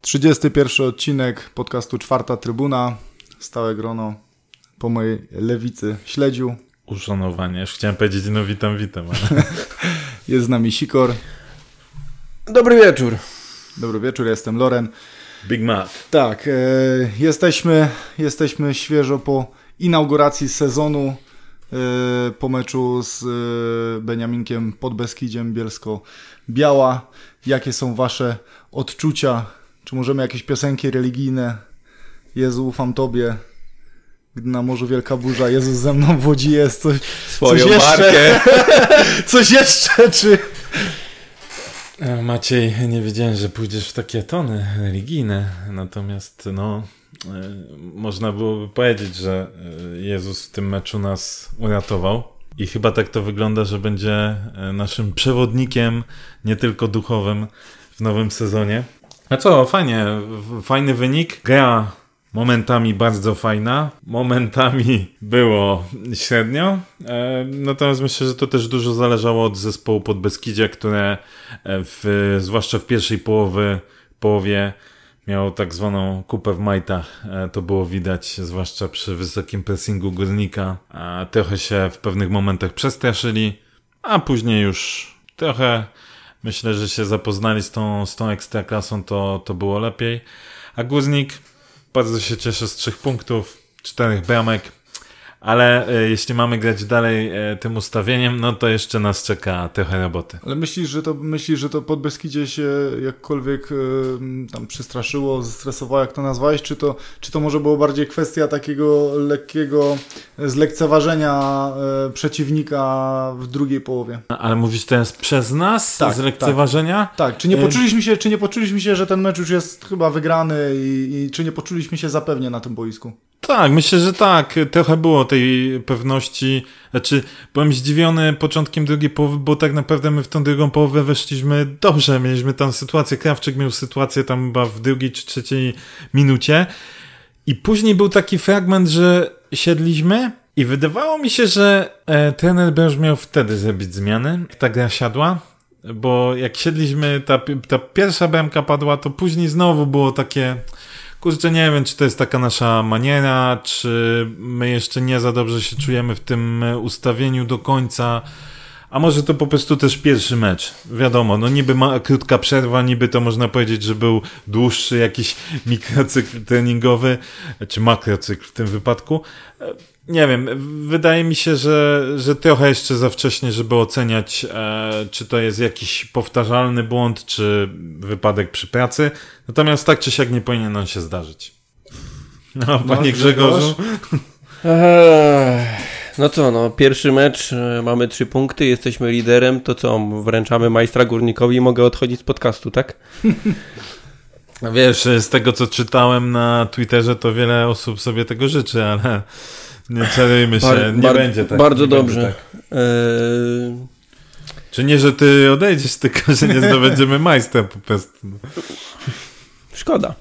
Trzydziesty pierwszy odcinek podcastu Czwarta Trybuna. Stałe grono po mojej lewicy śledziu. Uszanowanie. Już chciałem powiedzieć, no witam, witam. Ale... Jest z nami Sikor. Dobry wieczór. Dobry wieczór, jestem Loren. Big Mac. Tak, e, jesteśmy, jesteśmy świeżo po inauguracji sezonu, po meczu z e, Beniaminkiem pod Beskidziem Bielsko-Biała. Jakie są wasze odczucia? Czy możemy jakieś piosenki religijne? Jezu, ufam Tobie. Gdy na morzu wielka burza, Jezus ze mną w łodzi jest. Coś, Swoją coś markę. jeszcze? coś jeszcze, czy... E, Maciej, nie wiedziałem, że pójdziesz w takie tony religijne, natomiast no, e, można byłoby powiedzieć, że e, Jezus w tym meczu nas uratował. I chyba tak to wygląda, że będzie e, naszym przewodnikiem, nie tylko duchowym w nowym sezonie. A co, fajnie, fajny wynik, gra momentami bardzo fajna, momentami było średnio, e, natomiast myślę, że to też dużo zależało od zespołu Podbeskidzia, które e, w, zwłaszcza w pierwszej połowy, połowie miał tak zwaną kupę w majtach. E, To było widać, zwłaszcza przy wysokim pressingu górnika. A Trochę się w pewnych momentach przestraszyli, a później już trochę myślę, że się zapoznali z tą, z tą ekstraklasą, to, to było lepiej. A górnik bardzo się cieszę z trzech punktów, czterech bramek. Ale e, jeśli mamy grać dalej e, tym ustawieniem, no to jeszcze nas czeka trochę roboty. Ale myślisz, że to, myślisz, że to pod Beskidzie się jakkolwiek e, tam przestraszyło, zestresowało, jak to nazwałeś, czy to, czy to może było bardziej kwestia takiego lekkiego zlekceważenia przeciwnika w drugiej połowie? Ale mówisz teraz przez nas? Tak, z lekceważenia? Tak, czy nie E, poczuliśmy się, czy nie poczuliśmy się, że ten mecz już jest chyba wygrany i, i czy nie poczuliśmy się zapewnie na tym boisku? Tak, myślę, że tak. Trochę było tej pewności. Znaczy, byłem zdziwiony początkiem drugiej połowy, bo tak naprawdę my w tą drugą połowę weszliśmy dobrze. Mieliśmy tam sytuację, Krawczyk miał sytuację tam chyba w drugiej czy trzeciej minucie. I później był taki fragment, że siedliśmy i wydawało mi się, że e, trener miał wtedy zrobić zmiany. jak Ta gra siadła. Bo jak siedliśmy, ta, ta pierwsza bramka padła, to później znowu było takie... Kurczę, nie wiem, czy to jest taka nasza maniera, czy my jeszcze nie za dobrze się czujemy w tym ustawieniu do końca. A może to po prostu też pierwszy mecz. Wiadomo, no niby ma krótka przerwa, niby to można powiedzieć, że był dłuższy jakiś mikrocykl treningowy, czy makrocykl w tym wypadku. Nie wiem, wydaje mi się, że, że trochę jeszcze za wcześnie, żeby oceniać, e, czy to jest jakiś powtarzalny błąd, czy wypadek przy pracy. Natomiast tak czy siak nie powinien on się zdarzyć. No, panie Grzegorzu. Eee, no co, no, pierwszy mecz, e, mamy trzy punkty, jesteśmy liderem, to co, wręczamy majstra górnikowi i mogę odchodzić z podcastu, tak? Wiesz, z tego co czytałem na Twitterze, to wiele osób sobie tego życzy, ale nie czarujmy się, Bar- nie bar- będzie tak. Bardzo dobrze. Tak. Eee, Czy nie, że ty odejdziesz, tylko że nie zdobędziemy majstra po prostu. szkoda.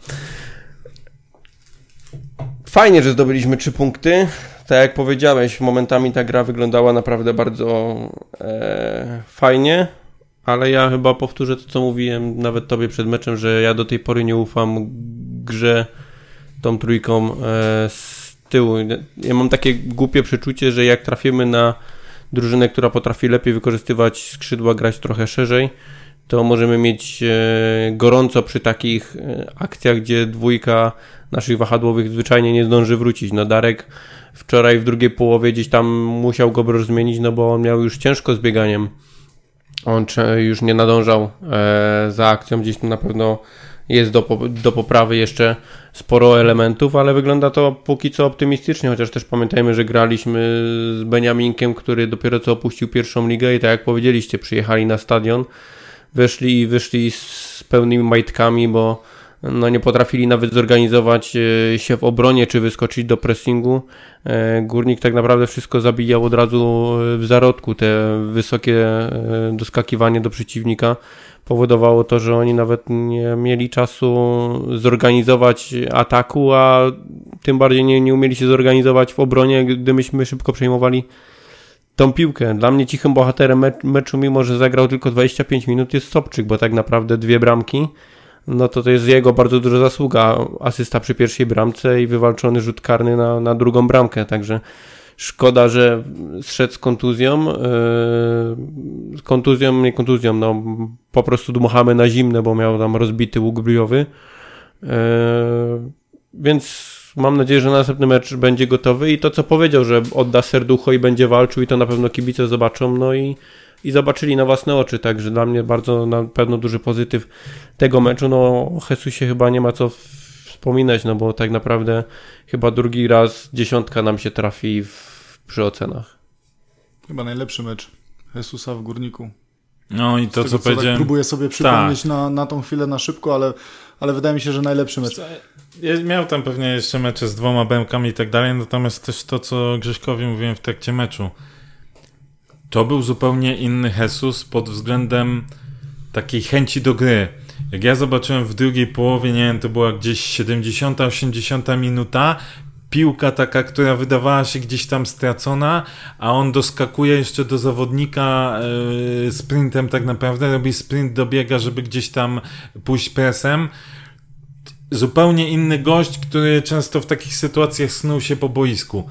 Fajnie, że zdobyliśmy trzy punkty. Tak jak powiedziałeś, momentami ta gra wyglądała naprawdę bardzo e, fajnie, ale ja chyba powtórzę to, co mówiłem nawet tobie przed meczem, że ja do tej pory nie ufam grze tą trójką e, z tyłu. Ja mam takie głupie przeczucie, że jak trafimy na drużynę, która potrafi lepiej wykorzystywać skrzydła, grać trochę szerzej, to możemy mieć e, gorąco przy takich e, akcjach, gdzie dwójka naszych wahadłowych zwyczajnie nie zdąży wrócić. No Darek wczoraj w drugiej połowie gdzieś tam musiał go zmienić, no bo on miał już ciężko z bieganiem. On już nie nadążał e, za akcją, gdzieś tu na pewno jest do, do poprawy jeszcze sporo elementów, ale wygląda to póki co optymistycznie, chociaż też pamiętajmy, że graliśmy z Beniaminkiem, który dopiero co opuścił pierwszą ligę i tak jak powiedzieliście, przyjechali na stadion, weszli i wyszli z pełnymi majtkami, bo no nie potrafili nawet zorganizować e, się w obronie, czy wyskoczyć do pressingu. E, Górnik tak naprawdę wszystko zabijał od razu e, w zarodku. Te wysokie doskakiwanie do przeciwnika powodowało to, że oni nawet nie mieli czasu zorganizować ataku, a tym bardziej nie, nie umieli się zorganizować w obronie, gdy myśmy szybko przejmowali tą piłkę. Dla mnie cichym bohaterem meczu, mimo że zagrał tylko 25 minut, jest Sobczyk, bo tak naprawdę dwie bramki, no to to jest jego bardzo duża zasługa. Asysta przy pierwszej bramce i wywalczony rzut karny na, na drugą bramkę, także szkoda, że zszedł z kontuzją. Yy, kontuzją, nie kontuzją, no po prostu dmuchamy na zimne, bo miał tam rozbity łuk bryjowy. Yy, więc mam nadzieję, że następny mecz będzie gotowy i to, co powiedział, że odda serducho i będzie walczył i to na pewno kibice zobaczą, no i, i zobaczyli na własne oczy, także dla mnie bardzo na pewno duży pozytyw tego meczu, no o Jesusie chyba nie ma co wspominać, no bo tak naprawdę chyba drugi raz dziesiątka nam się trafi w, przy ocenach. Chyba najlepszy mecz Jesusa w Górniku. No i to, tego, co, co powiedziałem... Tak próbuję sobie przypomnieć tak. na, na tą chwilę na szybko, ale, ale wydaje mi się, że najlepszy mecz. Miał tam pewnie jeszcze mecze z dwoma bębkami i tak dalej, natomiast też to, co Grześkowi mówiłem w trakcie meczu. To był zupełnie inny Jesus pod względem takiej chęci do gry. Jak ja zobaczyłem w drugiej połowie, nie wiem, to była gdzieś 70-80 minuta, piłka taka, która wydawała się gdzieś tam stracona, a on doskakuje jeszcze do zawodnika yy, sprintem tak naprawdę, robi sprint, dobiega, żeby gdzieś tam pójść presem zupełnie inny gość, który często w takich sytuacjach snuł się po boisku.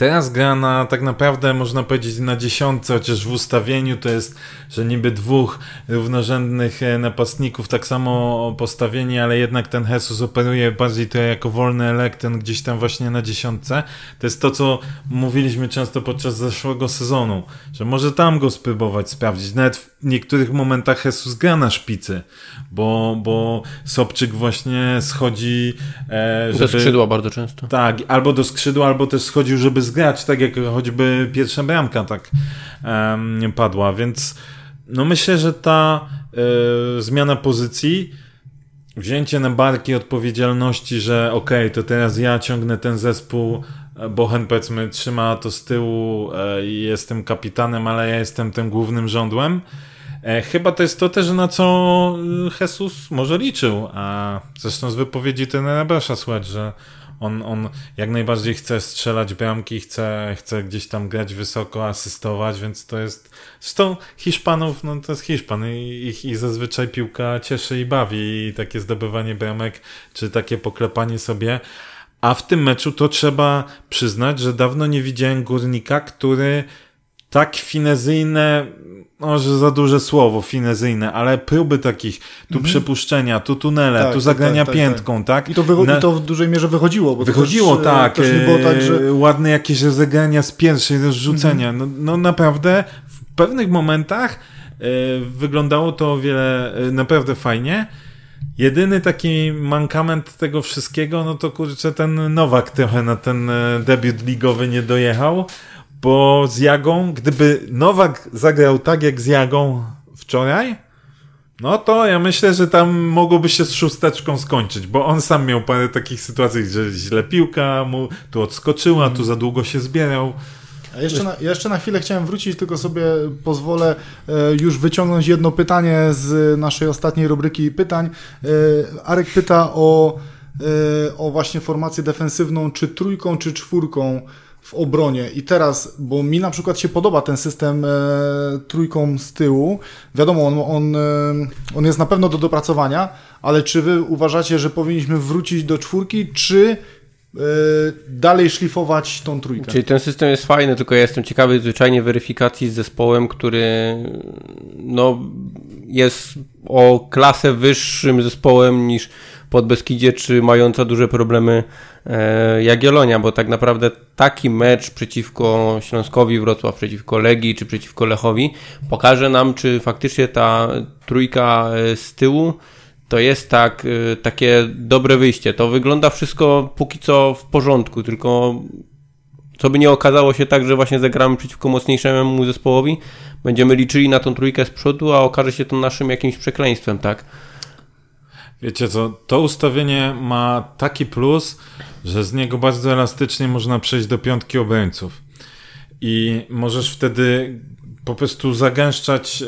Teraz gra na tak naprawdę można powiedzieć na dziesiątce, chociaż w ustawieniu to jest, że niby dwóch równorzędnych e, napastników tak samo postawieni, ale jednak ten Jesus operuje bardziej to jako wolny elektron gdzieś tam właśnie na dziesiątce. To jest to, co mówiliśmy często podczas zeszłego sezonu, że może tam go spróbować sprawdzić. Nawet w niektórych momentach Jesus gra na szpicy, bo, bo Sobczyk właśnie schodzi e, żeby... Do skrzydła bardzo często. Tak, albo do skrzydła, albo też schodził, żeby zgrać, tak jak choćby pierwsza bramka tak um, padła, więc no myślę, że ta e, zmiana pozycji wzięcie na barki odpowiedzialności, że okej, okay, to teraz ja ciągnę ten zespół, e, Bochen powiedzmy trzyma to z tyłu e, i jestem kapitanem, ale ja jestem tym głównym rządłem. Chyba to jest to też, na co Jesus może liczył, a zresztą z wypowiedzi tenera Brasza słychać, że on, on jak najbardziej chce strzelać bramki, chce, chce gdzieś tam grać wysoko, asystować, więc to jest. Zresztą Hiszpanów, no to jest Hiszpan i ich i zazwyczaj piłka cieszy i bawi, i takie zdobywanie bramek, czy takie poklepanie sobie. A w tym meczu to trzeba przyznać, że dawno nie widziałem górnika, który tak finezyjne, może za duże słowo, finezyjne, ale próby takich, tu mhm. przepuszczenia, tu tunele, tak, tu zagrania tak, tak, piętką, tak? I to, Na... I to w dużej mierze wychodziło. Bo wychodziło, też, tak. Też nie było tak, że... Ładne jakieś rozegrania z pierwszej, rozrzucenia. Mhm. No, no naprawdę w pewnych momentach e, wyglądało to o wiele e, naprawdę fajnie. Jedyny taki mankament tego wszystkiego, no to kurczę, ten Nowak trochę na ten e, debiut ligowy nie dojechał bo z Jagą, gdyby Nowak zagrał tak jak z Jagą wczoraj, no to ja myślę, że tam mogłoby się z szósteczką skończyć, bo on sam miał parę takich sytuacji, że źle piłka mu tu odskoczyła, tu za długo się zbierał. A jeszcze na, jeszcze na chwilę chciałem wrócić, tylko sobie pozwolę e, już wyciągnąć jedno pytanie z naszej ostatniej rubryki pytań. E, Arek pyta o, e, o właśnie formację defensywną, czy trójką, czy czwórką w obronie. I teraz, bo mi na przykład się podoba ten system e, trójką z tyłu, wiadomo, on, on, e, on jest na pewno do dopracowania, ale czy wy uważacie, że powinniśmy wrócić do czwórki, czy e, dalej szlifować tą trójkę? Czyli ten system jest fajny, tylko ja jestem ciekawy zwyczajnie weryfikacji z zespołem, który no, jest o klasę wyższym zespołem niż Podbeskidzie, czy mająca duże problemy e, Jagiellonia, bo tak naprawdę taki mecz przeciwko Śląskowi Wrocław, przeciwko Legii, czy przeciwko Lechowi pokaże nam, czy faktycznie ta trójka e, z tyłu to jest tak, e, takie dobre wyjście. To wygląda wszystko póki co w porządku, tylko co by nie okazało się tak, że właśnie zagramy przeciwko mocniejszemu zespołowi, będziemy liczyli na tą trójkę z przodu, a okaże się to naszym jakimś przekleństwem, tak? Wiecie co, to ustawienie ma taki plus, że z niego bardzo elastycznie można przejść do piątki obrońców. I możesz wtedy po prostu zagęszczać e,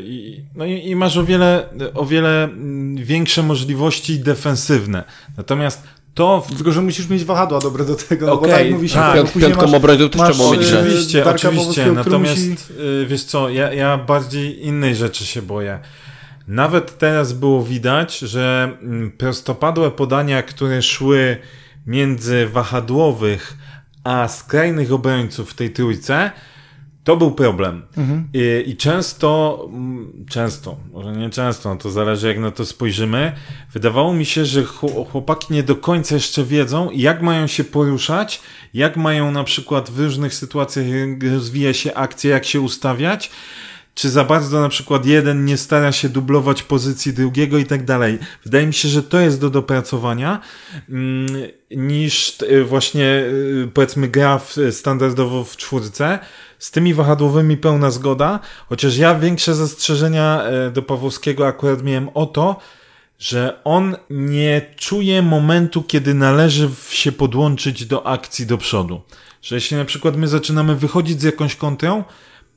i, no i, i, masz o wiele, o wiele większe możliwości defensywne. Natomiast to... Tylko, że musisz mieć wahadła dobre do tego, no Okej, bo tak mówi się, tak. Piątką masz- obrońców też trzeba mieć. Oczywiście, oczywiście, natomiast musi- y, wiesz co, ja, ja bardziej innej rzeczy się boję. Nawet teraz było widać, że mm, prostopadłe podania, które szły między wahadłowych a skrajnych obrońców w tej trójce, to był problem. I, I często, mm, często, może nie często, no to zależy jak na to spojrzymy, wydawało mi się, że chł- chłopaki nie do końca jeszcze wiedzą, jak mają się poruszać, jak mają na przykład w różnych sytuacjach rozwija się akcja, jak się ustawiać, czy za bardzo na przykład jeden nie stara się dublować pozycji drugiego i tak dalej. Wydaje mi się, że to jest do dopracowania mm, niż y, właśnie y, powiedzmy gra standardowo w czwórce. Z tymi wahadłowymi pełna zgoda, chociaż ja większe zastrzeżenia e, do Pawłowskiego akurat miałem o to, że on nie czuje momentu, kiedy należy się podłączyć do akcji do przodu. Że jeśli na przykład my zaczynamy wychodzić z jakąś kontrą,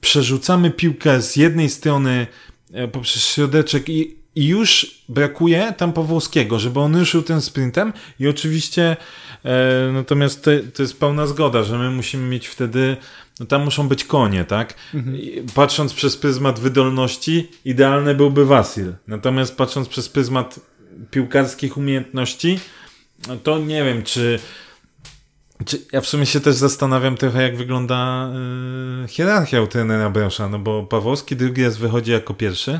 przerzucamy piłkę z jednej strony e, poprzez środeczek i, i już brakuje tam Pawłowskiego, żeby on ruszył tym sprintem i oczywiście e, natomiast to, to jest pełna zgoda, że my musimy mieć wtedy no tam muszą być konie, tak? I Patrząc przez pryzmat wydolności, idealny byłby Wasil. Natomiast patrząc przez pryzmat piłkarskich umiejętności, no to nie wiem, czy ja w sumie się też zastanawiam trochę, jak wygląda yy, hierarchia u trenera Brosza, no bo Pawłowski drugi raz wychodzi jako pierwszy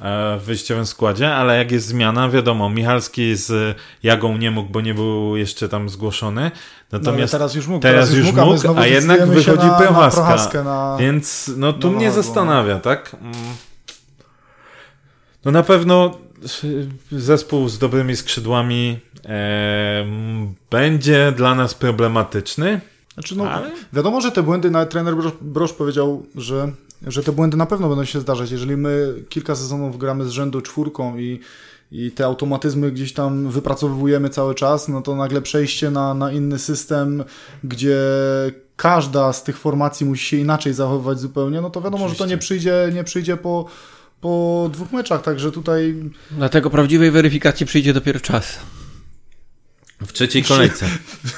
e, w wyjściowym składzie, ale jak jest zmiana, wiadomo, Michalski z Jagą nie mógł, bo nie był jeszcze tam zgłoszony. No, Natomiast teraz już mógł. teraz już a my mógł, znowu a jednak wychodzi na, Prochaska. Na Prochaskę, na... Więc no tu No, mnie no, zastanawia, tak? Mm. No na pewno y, zespół z dobrymi skrzydłami e, będzie dla nas problematyczny. Znaczy, no, Ale- Wiadomo, że te błędy, nawet trener Brosz, powiedział, że, że te błędy na pewno będą się zdarzać. Jeżeli my kilka sezonów gramy z rzędu czwórką i, i te automatyzmy gdzieś tam wypracowujemy cały czas, no to nagle przejście na, na inny system, gdzie każda z tych formacji musi się inaczej zachowywać zupełnie, no to wiadomo, że to nie przyjdzie, nie przyjdzie po, po dwóch meczach, także tutaj Dlatego prawdziwej weryfikacji przyjdzie dopiero czas. W trzeciej kolejce.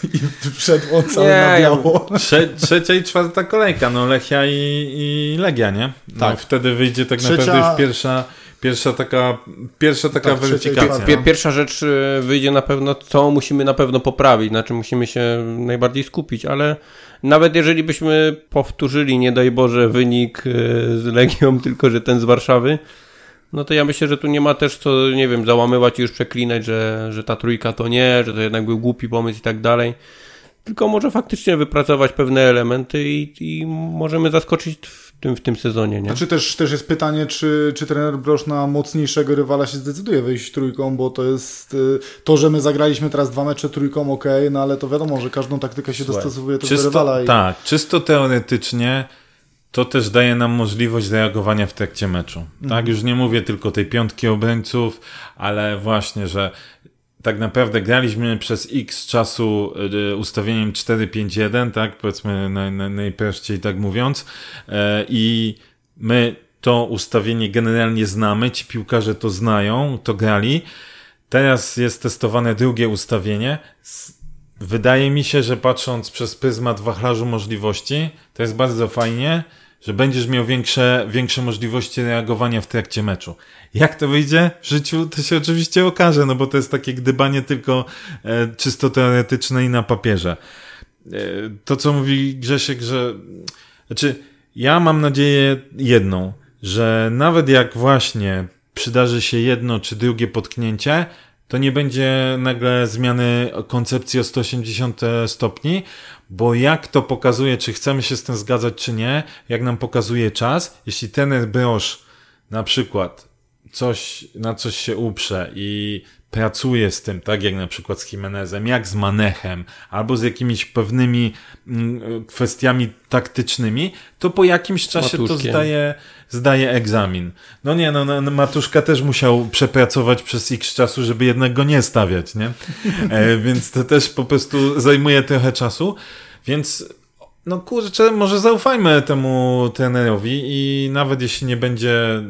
wszedł on cały Nie, na biało. Trze trzecia i czwarta kolejka, no Lechia i, i Legia, nie? No, Tak. Wtedy wyjdzie tak Trzecia- naprawdę już pierwsza, pierwsza taka, pierwsza taka Tak, trzecia i weryfikacja. no. Pierwsza rzecz y, wyjdzie na pewno, co musimy na pewno poprawić, na czym musimy się najbardziej skupić, ale nawet jeżeli byśmy powtórzyli, nie daj Boże, wynik y, z Legią, tylko że ten z Warszawy, no to ja myślę, że tu nie ma też co, nie wiem, załamywać i już przeklinać, że, że ta trójka to nie, że to jednak był głupi pomysł i tak dalej. Tylko może faktycznie wypracować pewne elementy i, i możemy zaskoczyć tym, w tym sezonie, nie? Znaczy też, też jest pytanie, czy, czy trener Brosz na mocniejszego rywala się zdecyduje wyjść trójką, bo to jest y, to, że my zagraliśmy teraz dwa mecze trójką, ok, no ale to wiadomo, że każdą taktykę się Słuchaj, dostosowuje do czysto, rywala. I... Tak, czysto teoretycznie to też daje nam możliwość reagowania w trakcie meczu. Mhm. Tak, już nie mówię tylko tej piątki obrońców, ale właśnie, że tak naprawdę graliśmy przez x czasu y, ustawieniem 4-5-1, tak, powiedzmy naj, naj, najprościej tak mówiąc, e, i my to ustawienie generalnie znamy, ci piłkarze to znają, to grali. Teraz jest testowane drugie ustawienie. Wydaje mi się, że patrząc przez pryzmat wachlarzu możliwości, to jest bardzo fajnie, że będziesz miał większe, większe możliwości reagowania w trakcie meczu. Jak to wyjdzie w życiu, to się oczywiście okaże, no bo to jest takie gdybanie tylko e, czysto teoretyczne i na papierze. E, to, co mówi Grzesiek, że znaczy, ja mam nadzieję jedną, że nawet jak właśnie przydarzy się jedno czy drugie potknięcie, to nie będzie nagle zmiany koncepcji o 180 stopni, bo jak to pokazuje, czy chcemy się z tym zgadzać, czy nie, jak nam pokazuje czas, jeśli ten Brosz na przykład coś, na coś się uprze i pracuje z tym, tak jak na przykład z Jimenezem, jak z Manechem, albo z jakimiś pewnymi mm, kwestiami taktycznymi, to po jakimś czasie to Matuszkiem. zdaje, zdaje egzamin. No nie, no, no no, Matuszka też musiał przepracować przez x czasu, żeby jednak go nie stawiać, nie? E, więc to też po prostu zajmuje trochę czasu, więc no kurczę, może zaufajmy temu trenerowi i nawet jeśli nie będzie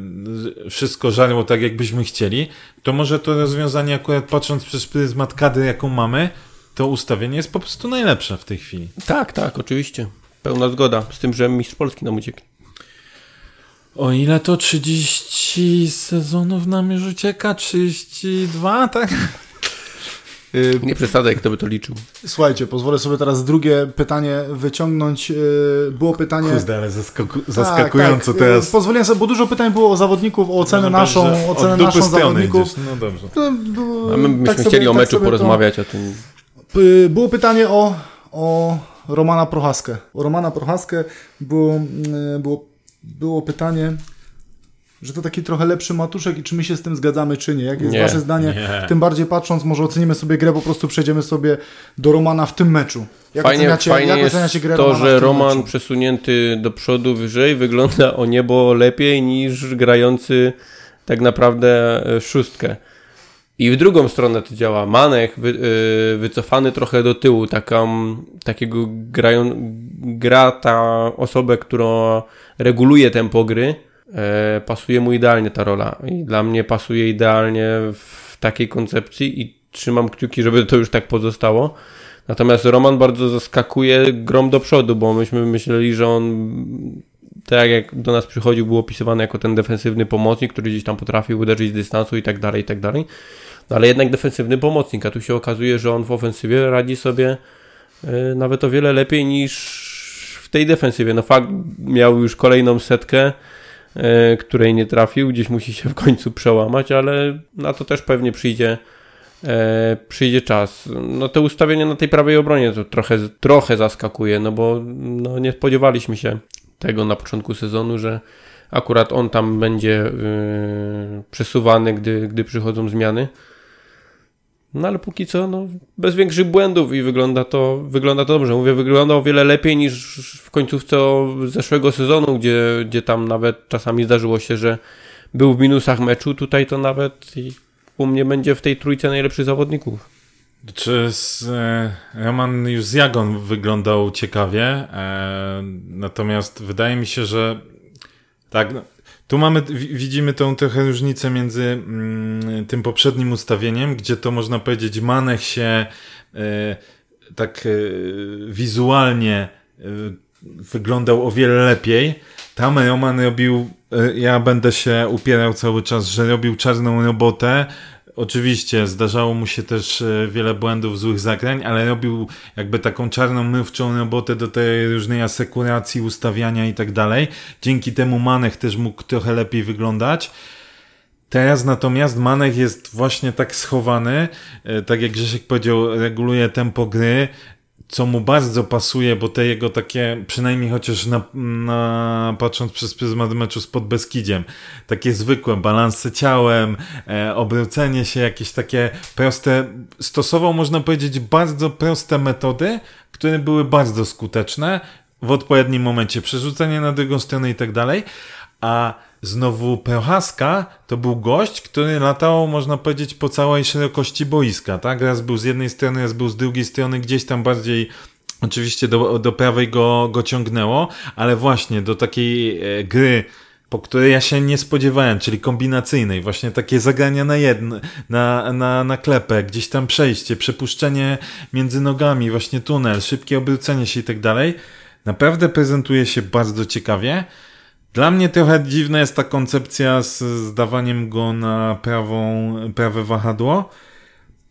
wszystko żarło tak, jakbyśmy chcieli, to może to rozwiązanie akurat patrząc przez pryzmat kadry, jaką mamy, to ustawienie jest po prostu najlepsze w tej chwili. Tak, tak, oczywiście. Pełna zgoda z tym, że mistrz Polski nam uciekł. O ile to 30 sezonów nam już ucieka? 32, tak? Y, nie przesadzaj, kto by to liczył. Słuchajcie, pozwolę sobie teraz drugie pytanie wyciągnąć. Y, było pytanie... Kurde, ale zaskaku zaskakująco tak, tak. teraz. Pozwoliłem sobie, bo dużo pytań było o zawodników, o ocenę no, naszą, ocenę naszą zawodników. Idziesz. No dobrze. A my byśmy tak chcieli o meczu tak porozmawiać to... o tym. Było pytanie o, o Romana Prochaskę. O Romana Prochaskę było, było, było pytanie, że to taki trochę lepszy matuszek i czy my się z tym zgadzamy, czy nie. Jakie jest nie, wasze zdanie? Nie. Tym bardziej patrząc, może ocenimy sobie grę, po prostu przejdziemy sobie do Romana w tym meczu. Jak fajnie oceniacie, fajnie jak oceniacie grę to, Romana że Roman meczu? przesunięty do przodu wyżej wygląda o niebo lepiej niż grający tak naprawdę e, szóstkę. I w drugą stronę to działa. Manech wy, yy, wycofany trochę do tyłu, taką, takiego grają, gra ta osobę, która reguluje tempo gry, pasuje mu idealnie ta rola i dla mnie pasuje idealnie w takiej koncepcji i trzymam kciuki, żeby to już tak pozostało. Natomiast Roman bardzo zaskakuje grom do przodu, bo myśmy myśleli, że on tak jak do nas przychodził, był opisywany jako ten defensywny pomocnik, który gdzieś tam potrafił uderzyć z dystansu i tak dalej, i tak dalej. No ale jednak defensywny pomocnik, a tu się okazuje, że on w ofensywie radzi sobie e, nawet o wiele lepiej niż w tej defensywie. No fakt, miał już kolejną setkę, E, której nie trafił, gdzieś musi się w końcu przełamać, ale na to też pewnie przyjdzie e, przyjdzie czas. No te ustawienie na tej prawej obronie to trochę, trochę zaskakuje, no bo no, nie spodziewaliśmy się tego na początku sezonu, że akurat on tam będzie yy, przesuwany, gdy, gdy przychodzą zmiany. No ale póki co, no, bez większych błędów i wygląda to, wygląda to dobrze. Mówię, wygląda o wiele lepiej niż w końcówce zeszłego sezonu, gdzie, gdzie tam nawet czasami zdarzyło się, że był w minusach meczu. Tutaj to nawet u mnie będzie w tej trójce najlepszych zawodników. Czy z, e, Roman już z Jagon wyglądał ciekawie, e, natomiast wydaje mi się, że tak, no, tu mamy, widzimy tą trochę różnicę między mm, tym poprzednim ustawieniem, gdzie to można powiedzieć Manech się e, tak e, wizualnie e, wyglądał o wiele lepiej. Tam Roman robił, ja będę się upierał cały czas, że robił czarną robotę, Oczywiście zdarzało mu się też e, wiele błędów, złych zagrań, ale robił jakby taką czarną mywczą robotę do tej różnej asekuracji, ustawiania i tak dalej. Dzięki temu Manech też mógł trochę lepiej wyglądać. Teraz natomiast Manech jest właśnie tak schowany, e, tak jak Grzesiek powiedział, reguluje tempo gry, co mu bardzo pasuje, bo te jego takie, przynajmniej chociaż na, na, patrząc przez pryzmat meczu z Podbeskidziem, takie zwykłe balanse ciałem, e, obrócenie się, jakieś takie proste, stosował można powiedzieć bardzo proste metody, które były bardzo skuteczne w odpowiednim momencie, przerzucenie na drugą stronę i tak dalej, a Znowu Prochaska to był gość, który latał, można powiedzieć, po całej szerokości boiska, tak? Raz był z jednej strony, raz był z drugiej strony, gdzieś tam bardziej oczywiście do, do prawej go, go ciągnęło, ale właśnie do takiej e, gry, po której ja się nie spodziewałem, czyli kombinacyjnej, właśnie takie zagrania na jedno, na, na, na klepę, gdzieś tam przejście, przepuszczenie między nogami, właśnie tunel, szybkie obrócenie się i tak dalej. Naprawdę prezentuje się bardzo ciekawie. Dla mnie trochę dziwna jest ta koncepcja z zdawaniem go na prawą, prawe wahadło.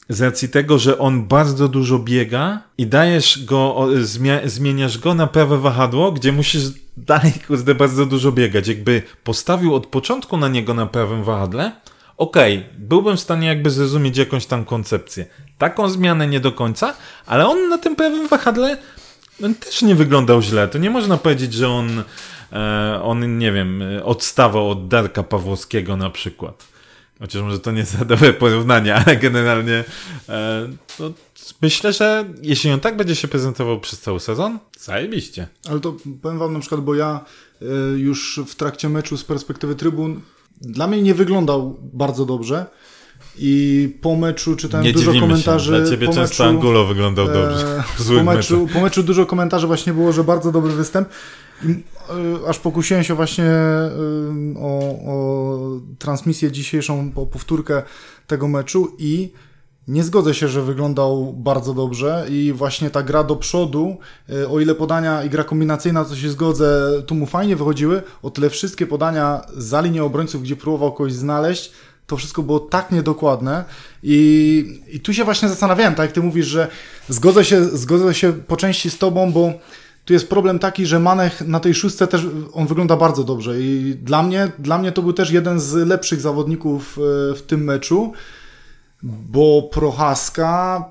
Z racji tego, że on bardzo dużo biega i dajesz go, zmieniasz go na prawe wahadło, gdzie musisz dalej kurde bardzo dużo biegać. Jakby postawił od początku na niego na prawym wahadle, okej, okay, byłbym w stanie jakby zrozumieć jakąś tam koncepcję. Taką zmianę nie do końca, ale on na tym prawym wahadle też nie wyglądał źle. To nie można powiedzieć, że on on, nie wiem, odstawał od Darka Pawłowskiego na przykład. Chociaż może to nie jest dobre porównanie, ale generalnie e, to myślę, że jeśli on tak będzie się prezentował przez cały sezon, zajebiście. Ale to powiem wam na przykład, bo ja e, już w trakcie meczu z perspektywy trybun dla mnie nie wyglądał bardzo dobrze. I po meczu czytałem Nie dużo komentarzy. Się. Dla ciebie często meczu, Angulo wyglądał dobrze. E, po, meczu, po meczu dużo komentarzy właśnie było, że bardzo dobry występ. I, e, aż pokusiłem się właśnie e, o, o transmisję dzisiejszą, o powtórkę tego meczu i nie zgodzę się, że wyglądał bardzo dobrze i właśnie ta gra do przodu, e, o ile podania i gra kombinacyjna, to się zgodzę, tu mu fajnie wychodziły, o tyle wszystkie podania za linię obrońców, gdzie próbował kogoś znaleźć, to wszystko było tak niedokładne i, i tu się właśnie zastanawiałem, tak jak ty mówisz, że zgodzę się, zgodzę się po części z tobą, bo tu jest problem taki, że Manech na tej szóstce też on wygląda bardzo dobrze i dla mnie, dla mnie to był też jeden z lepszych zawodników e, w tym meczu, bo Prochaska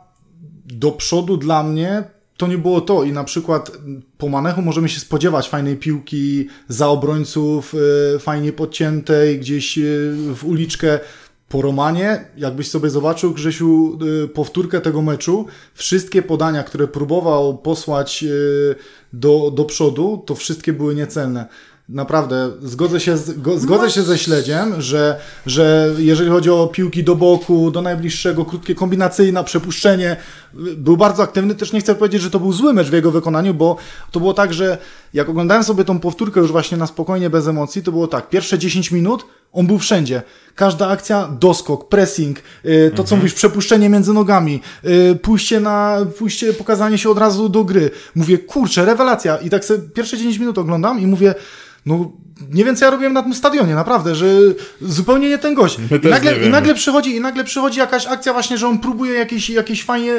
do przodu dla mnie to nie było to i na przykład po Manechu możemy się spodziewać fajnej piłki za obrońców, e, fajnie podciętej, gdzieś e, w uliczkę. Po Romanie, jakbyś sobie zobaczył, Grzesiu, e, powtórkę tego meczu, wszystkie podania, które próbował posłać do, do przodu, to wszystkie były niecelne. Naprawdę, zgodzę się, z, go, zgodzę się ze śledziem, że, że jeżeli chodzi o piłki do boku, do najbliższego, krótkie kombinacyjne, przepuszczenie, był bardzo aktywny. Też nie chcę powiedzieć, że to był zły mecz w jego wykonaniu, bo to było tak, że jak oglądałem sobie tą powtórkę już właśnie na spokojnie, bez emocji, to było tak, pierwsze 10 minut on był wszędzie. Każda akcja, doskok, pressing, y, to co mhm. mówisz, przepuszczenie między nogami, y, pójście na, pójście, pokazanie się od razu do gry. Mówię, kurczę, rewelacja. I tak sobie pierwsze 10 minut oglądam i mówię, no nie wiem co ja robiłem na tym stadionie, naprawdę, że zupełnie nie ten gość. I nagle, I nagle, przychodzi, I nagle przychodzi jakaś akcja właśnie, że on próbuje jakieś, jakieś fajnie,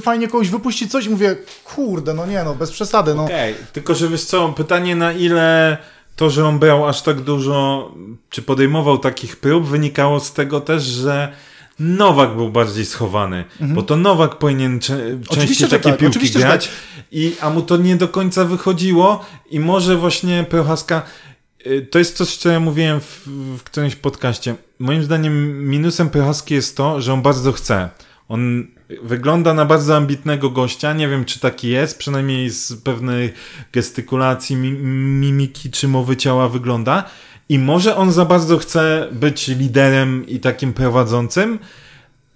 fajnie kogoś wypuścić coś i mówię, kurde, no nie no, bez przesady. No. Okay. Tylko, że wiesz co, pytanie na ile to, że on brał aż tak dużo, czy podejmował takich prób, wynikało z tego też, że Nowak był bardziej schowany, mhm. bo to Nowak powinien cze- częściej takie tak, piłki grać, tak. i, a mu to nie do końca wychodziło i może właśnie Prochaska to jest coś, co ja mówiłem w, w którymś podcaście. Moim zdaniem minusem Prochaski jest to, że on bardzo chce. On wygląda na bardzo ambitnego gościa. Nie wiem, czy taki jest, przynajmniej z pewnej gestykulacji, mimiki czy mowy ciała wygląda. I może on za bardzo chce być liderem i takim prowadzącym,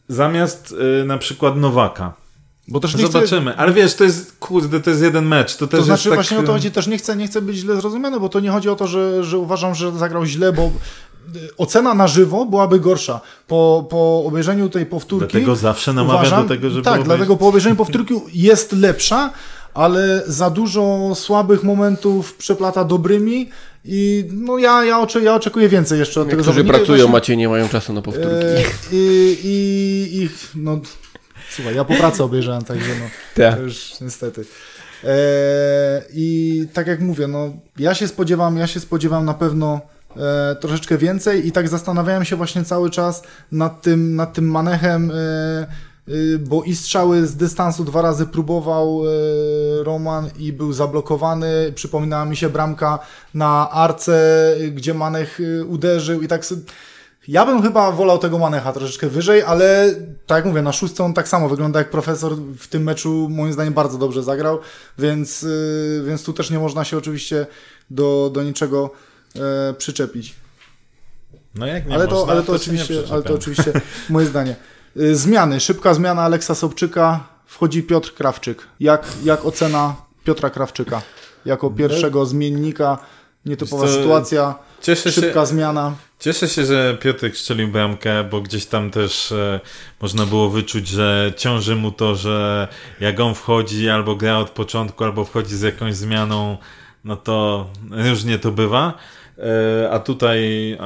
zamiast yy, na przykład Nowaka. Bo też nie Zobaczymy, chcę... ale wiesz, to jest, kurde, to jest jeden mecz. To, też to znaczy tak... właśnie o to chodzi, też nie chcę, nie chcę być źle zrozumiany, bo to nie chodzi o to, że, że uważam, że zagrał źle, bo ocena na żywo byłaby gorsza. Po, po obejrzeniu tej powtórki. Dlatego zawsze namawiam uważam, do tego, żeby. Tak, dlatego po obejrzeniu powtórki jest lepsza, ale za dużo słabych momentów przeplata dobrymi. I no ja, ja, oczy, ja oczekuję więcej jeszcze od tego Niektórzy pracują, Macie nie mają czasu na powtórki. E, I, i, i, no, słuchaj, ja po pracy obejrzałem, także no, tak. już niestety. E, I tak jak mówię, no, ja się spodziewam, ja się spodziewam na pewno e, troszeczkę więcej i tak zastanawiałem się właśnie cały czas nad tym, nad tym manechem, e, e, bo i strzały z dystansu dwa razy próbował e, Roman i był zablokowany. Przypominała mi się bramka na arce, gdzie Manech e, uderzył i tak sobie... Ja bym chyba wolał tego Manecha troszeczkę wyżej, ale tak jak mówię, na szóstce on tak samo wygląda jak profesor w tym meczu, moim zdaniem bardzo dobrze zagrał, więc, więc tu też nie można się oczywiście do, do niczego e, przyczepić. No jak nie ale można, to, ale to, oczywiście, ale to oczywiście moje zdanie. E, zmiany. Szybka zmiana Aleksa Sobczyka. Wchodzi Piotr Krawczyk. Jak, jak ocena Piotra Krawczyka? Jako no. pierwszego zmiennika. Nietypowa sytuacja. Cieszę szybka się, zmiana. Cieszę się, że Piotr strzelił bramkę, bo gdzieś tam też e, można było wyczuć, że ciąży mu to, że jak on wchodzi albo gra od początku, albo wchodzi z jakąś zmianą, no to różnie to bywa. E, a tutaj e,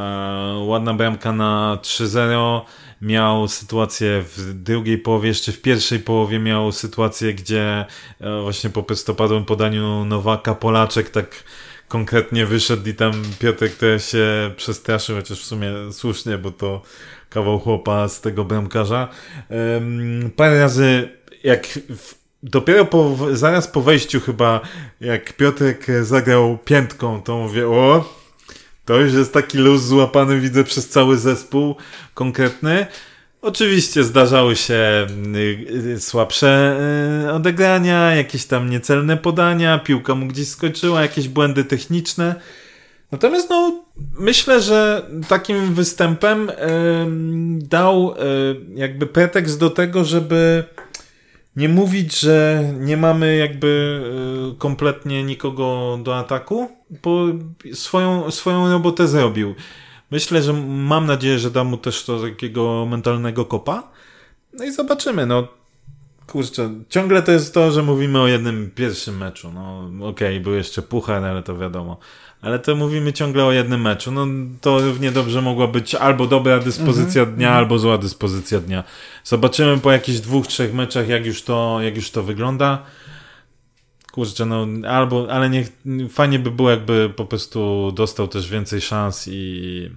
ładna bramka na 3-0. Miał sytuację w drugiej połowie, jeszcze w pierwszej połowie miał sytuację, gdzie e, właśnie po prostopadłym podaniu Nowaka Polaczek tak konkretnie wyszedł i tam Piotrek też się przestraszył, chociaż w sumie słusznie, bo to kawał chłopa z tego bramkarza. Parę razy jak w dopiero po, zaraz po wejściu chyba, jak Piotrek zagrał piętką, to mówię, o, to już jest taki luz złapany, widzę, przez cały zespół konkretny. Oczywiście zdarzały się y, y, słabsze y, odegrania, jakieś tam niecelne podania, piłka mu gdzieś skończyła, jakieś błędy techniczne. Natomiast no, myślę, że takim występem dał jakby pretekst do tego, żeby nie mówić, że nie mamy jakby kompletnie nikogo do ataku, bo swoją, swoją robotę zrobił. Myślę, że mam nadzieję, że da mu też to takiego mentalnego kopa. No i zobaczymy, no. Kurczę, ciągle to jest to, że mówimy o jednym pierwszym meczu. No okej, okay, był jeszcze puchar, ale to wiadomo. Ale to mówimy ciągle o jednym meczu. No to równie dobrze mogła być albo dobra dyspozycja -hmm. dnia, albo zła dyspozycja dnia. Zobaczymy po jakichś dwóch, trzech meczach, jak już to, jak już to wygląda kurczę, no albo, ale niech, fajnie by było, jakby po prostu dostał też więcej szans i,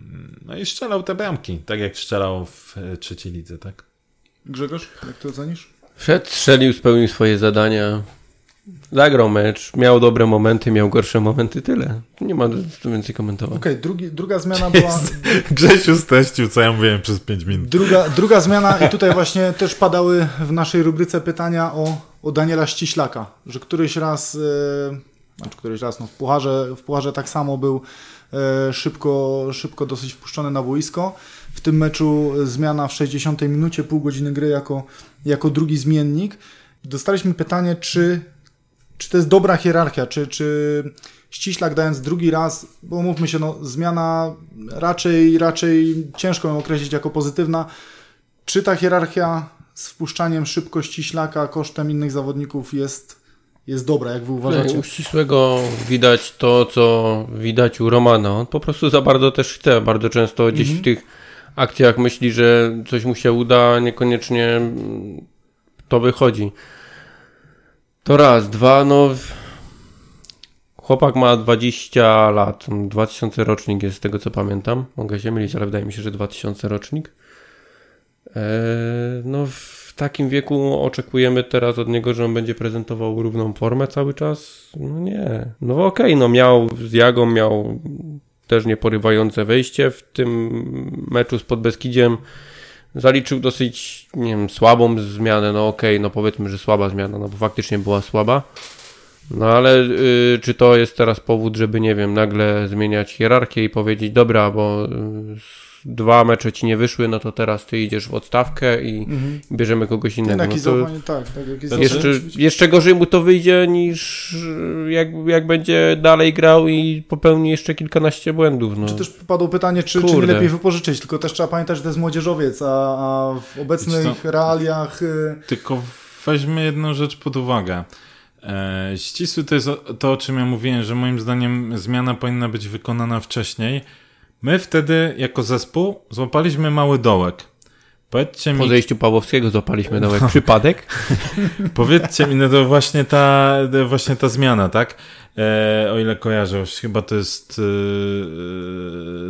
no i strzelał te bramki, tak jak strzelał w e, trzeciej lidze, tak? Grzegorz, jak to ocenisz? Wszedł, strzelił, spełnił swoje zadania, zagrał mecz, miał dobre momenty, miał gorsze momenty, tyle. Nie ma co więcej komentować. Okej, okay, druga zmiana była... Grzesiu steścił, co ja mówiłem przez 5 minut. Druga, druga zmiana i tutaj właśnie też padały w naszej rubryce pytania o o Daniela Ściślaka, że któryś raz, e, znaczy któryś raz, no w Pucharze, w Pucharze tak samo był e, szybko, szybko dosyć wpuszczony na boisko. W tym meczu zmiana w 60 minucie, pół godziny gry jako, jako drugi zmiennik. Dostaliśmy pytanie, czy, czy to jest dobra hierarchia, czy, czy Ściślak dając drugi raz, bo mówmy się, no, zmiana raczej, raczej ciężko ją określić jako pozytywna. Czy ta hierarchia z wpuszczaniem szybkości ślaka kosztem innych zawodników jest, jest dobra, jak wy uważacie? U ścisłego widać to, co widać u Romana. On po prostu za bardzo też chce. Bardzo często gdzieś mhm. w tych akcjach myśli, że coś mu się uda, niekoniecznie to wychodzi. To raz. Dwa, no... Chłopak ma 20 lat, 2000 rocznik jest z tego co pamiętam. Mogę się mylić, ale wydaje mi się, że 2000 rocznik. E, no, w takim wieku oczekujemy teraz od niego, że on będzie prezentował równą formę cały czas? No nie. No okej, okay, no miał z Jagą, miał też nieporywające wejście w tym meczu z Podbeskidziem. Zaliczył dosyć, nie wiem, słabą zmianę, no okej, okay, no powiedzmy, że słaba zmiana, no bo faktycznie była słaba. No ale y, czy to jest teraz powód, żeby, nie wiem, nagle zmieniać hierarchię i powiedzieć, dobra, bo y, dwa mecze ci nie wyszły, no to teraz ty idziesz w odstawkę i mhm. bierzemy kogoś innego. No to tak, tak jak jeszcze, jeszcze gorzej mu to wyjdzie niż jak, jak będzie dalej grał i popełni jeszcze kilkanaście błędów. No. Czy też padło pytanie, czy, czy nie lepiej wypożyczyć, tylko też trzeba pamiętać, że to jest młodzieżowiec, a, a w obecnych realiach... Y, tylko weźmy jedną rzecz pod uwagę. E, ścisły to jest to, o czym ja mówiłem, że moim zdaniem zmiana powinna być wykonana wcześniej, My wtedy jako zespół złapaliśmy mały dołek. Powiedzcie mi... Po zejściu Pawłowskiego złapaliśmy dołek. Przypadek? Powiedzcie mi, no to właśnie ta, właśnie ta zmiana, tak? E, o ile kojarzę, chyba to jest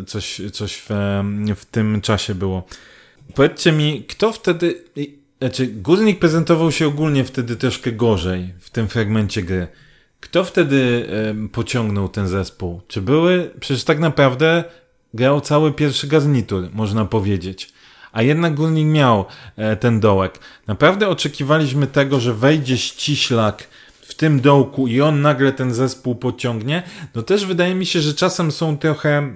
e, coś, coś w, w tym czasie było. Powiedzcie mi, kto wtedy... Znaczy, Górnik prezentował się ogólnie wtedy troszkę gorzej w tym fragmencie gry. Kto wtedy e, pociągnął ten zespół? Czy były... Przecież tak naprawdę grał cały pierwszy garnitur, można powiedzieć. A jednak Górnik miał e, ten dołek. Naprawdę oczekiwaliśmy tego, że wejdzie ściślak w tym dołku i on nagle ten zespół pociągnie. No też wydaje mi się, że czasem są trochę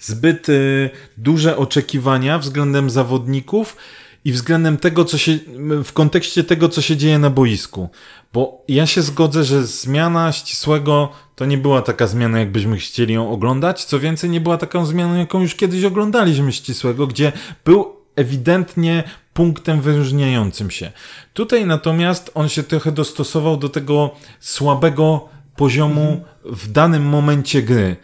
zbyt y, duże oczekiwania względem zawodników i względem tego, co się, w kontekście tego, co się dzieje na boisku. Bo ja się zgodzę, że zmiana ścisłego to nie była taka zmiana, jakbyśmy chcieli ją oglądać. Co więcej, nie była taką zmianą, jaką już kiedyś oglądaliśmy ścisłego, gdzie był ewidentnie punktem wyróżniającym się. Tutaj natomiast on się trochę dostosował do tego słabego poziomu w danym momencie gry.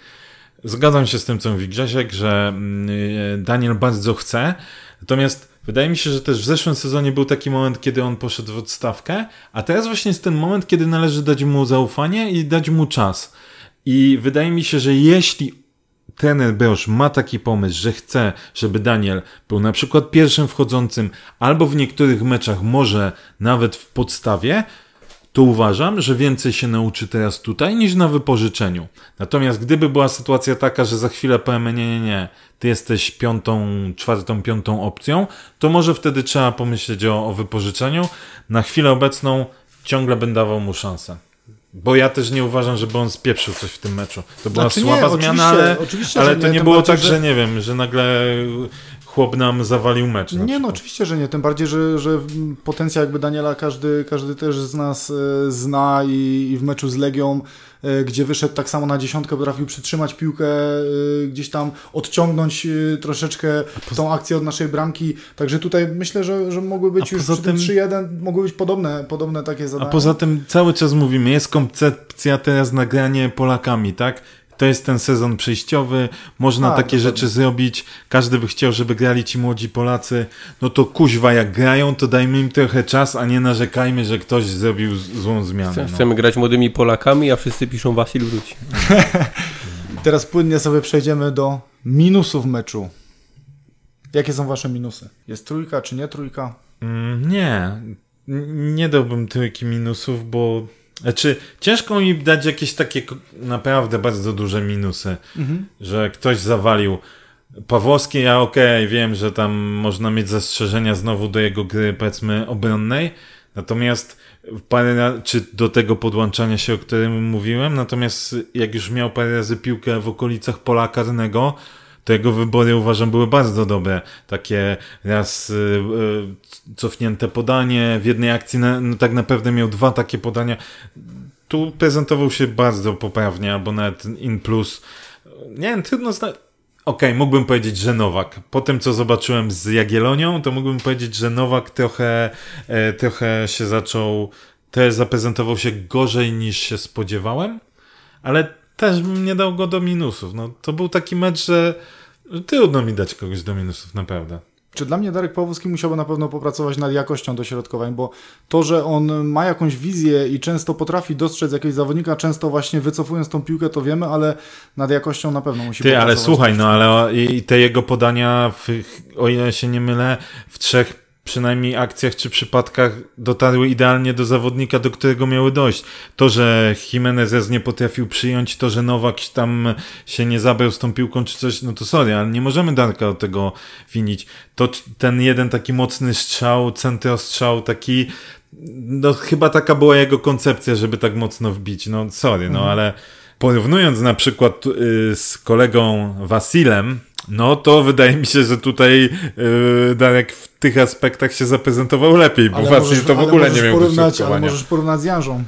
Zgadzam się z tym, co mówi Grzesiek, że mm, Daniel bardzo chce, natomiast Wydaje mi się, że też w zeszłym sezonie był taki moment, kiedy on poszedł w odstawkę, a teraz właśnie jest ten moment, kiedy należy dać mu zaufanie i dać mu czas. I wydaje mi się, że jeśli trener Beosz ma taki pomysł, że chce, żeby Daniel był na przykład pierwszym wchodzącym, albo w niektórych meczach może nawet w podstawie, to uważam, że więcej się nauczy teraz tutaj niż na wypożyczeniu. Natomiast gdyby była sytuacja taka, że za chwilę powiemy, nie, nie, nie, ty jesteś piątą, czwartą, piątą opcją, to może wtedy trzeba pomyśleć o, o wypożyczeniu. Na chwilę obecną ciągle będę dawał mu szansę. Bo ja też nie uważam, żeby on spieprzył coś w tym meczu. To była Znaczy nie, słaba oczywiście, zmiana, ale, oczywiście, ale to nie, nie było bardziej, tak, że- że nie wiem, że nagle chłop nam zawalił mecz. Nie, no przykład. oczywiście, że nie. Tym bardziej, że, że potencjał jakby Daniela każdy, każdy też z nas e, zna i, i w meczu z Legią, e, gdzie wyszedł tak samo na dziesiątkę, potrafił przytrzymać piłkę, e, gdzieś tam odciągnąć e, troszeczkę tą akcję od naszej bramki. Także tutaj myślę, że, że mogły być A już przy tym tym- 3-1, mogły być podobne, podobne takie A zadania. poza tym cały czas mówimy, jest koncepcja teraz nagranie Polakami, tak? To jest ten sezon przejściowy, można Tak, takie rzeczy zrobić, każdy by chciał, żeby grali ci młodzi Polacy, no to kuźwa, jak grają, to dajmy im trochę czas, a nie narzekajmy, że ktoś zrobił złą zmianę. No. Chcemy grać młodymi Polakami, a wszyscy piszą Wasil wróci. Teraz płynnie sobie przejdziemy do minusów meczu. Jakie są wasze minusy? Jest trójka czy nie trójka? Mm, Nie, N- nie dałbym trójki minusów, bo znaczy ciężko mi dać jakieś takie naprawdę bardzo duże minusy, że ktoś zawalił. Pawłowski, ja okej, wiem, że tam można mieć zastrzeżenia znowu do jego gry, powiedzmy, obronnej, natomiast parę ra- czy do tego podłączania się, o którym mówiłem, natomiast jak już miał parę razy piłkę w okolicach pola karnego, to jego wybory uważam były bardzo dobre. Takie raz y, y, cofnięte podanie, w jednej akcji na, no, tak naprawdę miał dwa takie podania. Tu prezentował się bardzo poprawnie, albo nawet in plus. Nie wiem, trudno znać. Okej, mógłbym powiedzieć, że Nowak. Po tym, co zobaczyłem z Jagielonią, to mógłbym powiedzieć, że Nowak trochę, e, trochę się zaczął, też zaprezentował się gorzej niż się spodziewałem, ale też bym nie dał go do minusów. No, to był taki mecz, że trudno mi dać kogoś do minusów, naprawdę. Czy dla mnie Darek Pawłowski musiałby na pewno popracować nad jakością dośrodkowań, bo to, że on ma jakąś wizję i często potrafi dostrzec jakiegoś zawodnika, często właśnie wycofując tą piłkę, to wiemy, ale nad jakością na pewno musi Ty, ale popracować. słuchaj, no ale i te jego podania, w, o ile się nie mylę, w trzech przynajmniej akcjach czy przypadkach dotarły idealnie do zawodnika, do którego miały dojść. To, że Jimenez nie potrafił przyjąć, to, że Nowak tam się nie zabrał z tą piłką czy coś, no to sorry, ale nie możemy Darka od tego winić. To ten jeden taki mocny strzał, centrostrzał, taki no chyba taka była jego koncepcja, żeby tak mocno wbić. No sorry, no ale porównując na przykład y, z kolegą Wasilem, no to wydaje mi się, że tutaj y, Darek w tych aspektach się zaprezentował lepiej, bo Ale Wasil możesz- to w ale ogóle nie możesz miał porównać, ale możesz porównać z Janżą.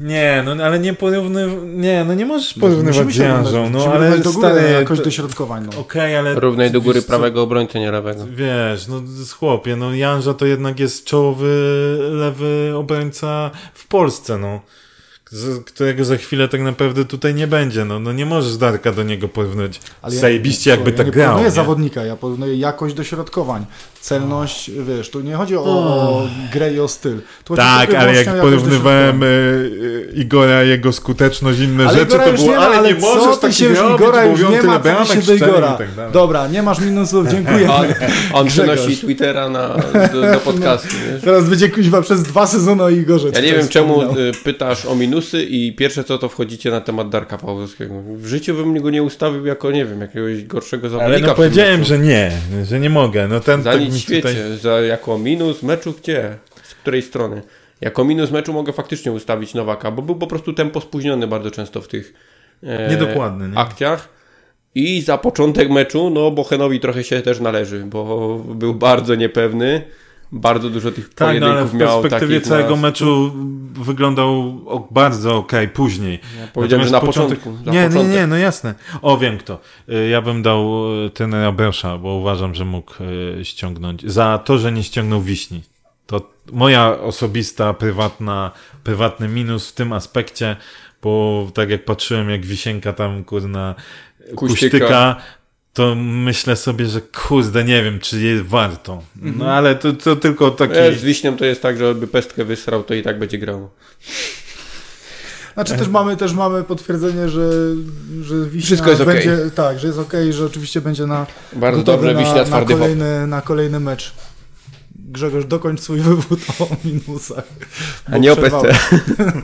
Nie, no ale nie porównywać, nie, no nie możesz porównywać Musimy z Janżą, no ale do góry stary, jakoś to- dośrodkowań. No. okej, ale... Równaj do góry prawego obrońcy, nie lewego. Wiesz, no z chłopie, no Janża to jednak jest czołowy lewy obrońca w Polsce, no. Z, którego za chwilę tak naprawdę tutaj nie będzie, no, no nie możesz Darka do niego porównać. Ale ja- Zajebiście jakby ja tak nie grał, porównuję nie? zawodnika, ja porównuję jakość dośrodkowań, celność, wiesz, tu nie chodzi o, o grę i o styl. Tu Tak, ale jak porównywałem e, e, Igora, jego skuteczność, inne Ale rzeczy, Igora to było, nie ma, ale, nie możesz tak się robić, Igora bo już nie tyle ma, co bramek ty się do Igora. tak. Dobra, nie masz minusów, dziękuję. On, on przenosi Twittera na, do, do podcastu. Teraz będzie kuźwa przez dwa sezony o Igorze. Ja nie wiem czemu y, pytasz o minusy i pierwsze co to wchodzicie na temat Darka Pawłowskiego. W życiu bym go nie ustawił jako, nie wiem, jakiegoś gorszego zawodnika. Ale no powiedziałem, że nie, że nie mogę. No ten Za tak nic świecie, tutaj... za jako minus meczu gdzie? Z której strony? Jako minus meczu mogę faktycznie ustawić Nowaka, bo był po prostu tempo spóźniony bardzo często w tych e, Niedokładny, nie? akcjach. I za początek meczu, no Bochenowi trochę się też należy, bo był bardzo niepewny. Bardzo dużo tych Tak, no ale pojedynków w miał perspektywie całego na... meczu wyglądał bardzo okej później. powiedziałem, że na Natomiast początku, za Nie, nie, początek. nie, no jasne. O, wiem kto. Y, Ja bym dał y, trenera Bersza, bo uważam, że mógł y, ściągnąć. Za to, że nie ściągnął Wiśni. To moja osobista, prywatna, prywatny minus w tym aspekcie, bo tak jak patrzyłem, jak Wisienka tam, kurna, Kuśtyka. kuśtyka, to myślę sobie, że kurde, nie wiem, czy jest warto. No ale to, to tylko taki... Z Wiśnią to jest tak, że jakby pestkę wysrał, to i tak będzie grał. Znaczy też mamy, też mamy potwierdzenie, że, że Wiśnia Wszystko jest będzie, tak, że jest okej, że oczywiście będzie na Bardzo dobrze, na, Wiśnia na, hop. kolejny, na kolejny mecz. Grzegorz, dokończ swój wywód o minusach. A nie o przerwałem. pestce.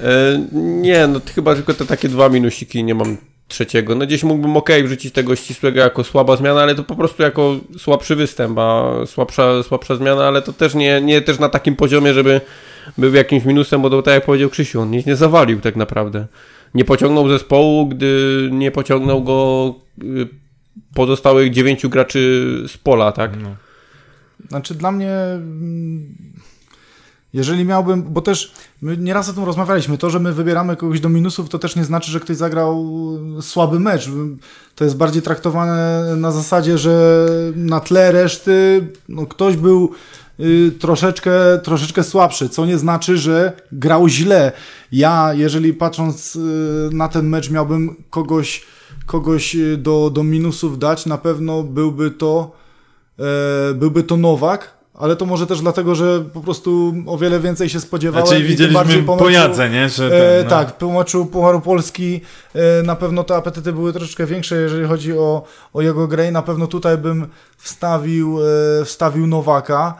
E, nie, no chyba tylko te takie dwa minusiki, nie mam trzeciego. No gdzieś mógłbym ok wrzucić tego ścisłego jako słaba zmiana, ale to po prostu jako słabszy występ, a słabsza, słabsza zmiana, ale to też nie, nie też na takim poziomie, żeby był jakimś minusem, bo to tak jak powiedział Krzysiu, on nic nie zawalił tak naprawdę. Nie pociągnął zespołu, gdy nie pociągnął go y, pozostałych dziewięciu graczy z pola, tak? No. Znaczy dla mnie jeżeli miałbym, bo też my nieraz o tym rozmawialiśmy, to, że my wybieramy kogoś do minusów, to też nie znaczy, że ktoś zagrał słaby mecz. To jest bardziej traktowane na zasadzie, że na tle reszty no, ktoś był y, troszeczkę, troszeczkę słabszy, co nie znaczy, że grał źle. Ja, jeżeli patrząc y, na ten mecz, miałbym kogoś, kogoś y, do, do minusów dać, na pewno byłby to, e, byłby to Nowak, ale to może też dlatego, że po prostu o wiele więcej się spodziewałem. Znaczy widzieliśmy po, po jadze, nie? Że ten, e, no. Tak, po meczu Pucharu Polski e, na pewno te apetyty były troszeczkę większe, jeżeli chodzi o, o jego grę i na pewno tutaj bym wstawił, e, wstawił Nowaka.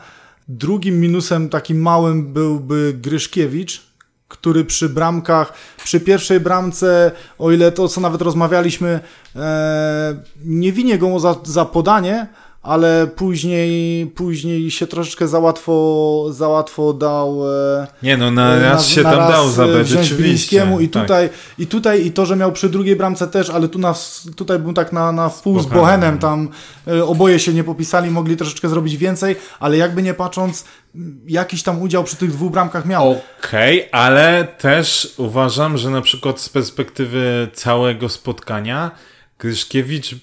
Drugim minusem takim małym byłby Gryszkiewicz, który przy bramkach, przy pierwszej bramce, o ile to co nawet rozmawialiśmy, nie winię go za, za podanie, ale później, później się troszeczkę za łatwo, za łatwo dał. E, nie, no na raz na, się na tam raz dał zabrać, rzeczywiście. I tak. tutaj, tak. i tutaj, i to, że miał przy drugiej bramce też, ale tu na, tutaj był tak na, na wpół z Bohenem, tam e, oboje się nie popisali, mogli troszeczkę zrobić więcej, ale jakby nie patrząc, jakiś tam udział przy tych dwóch bramkach miał. Okej, okay, ale też uważam, że na przykład z perspektywy całego spotkania Gryszkiewicz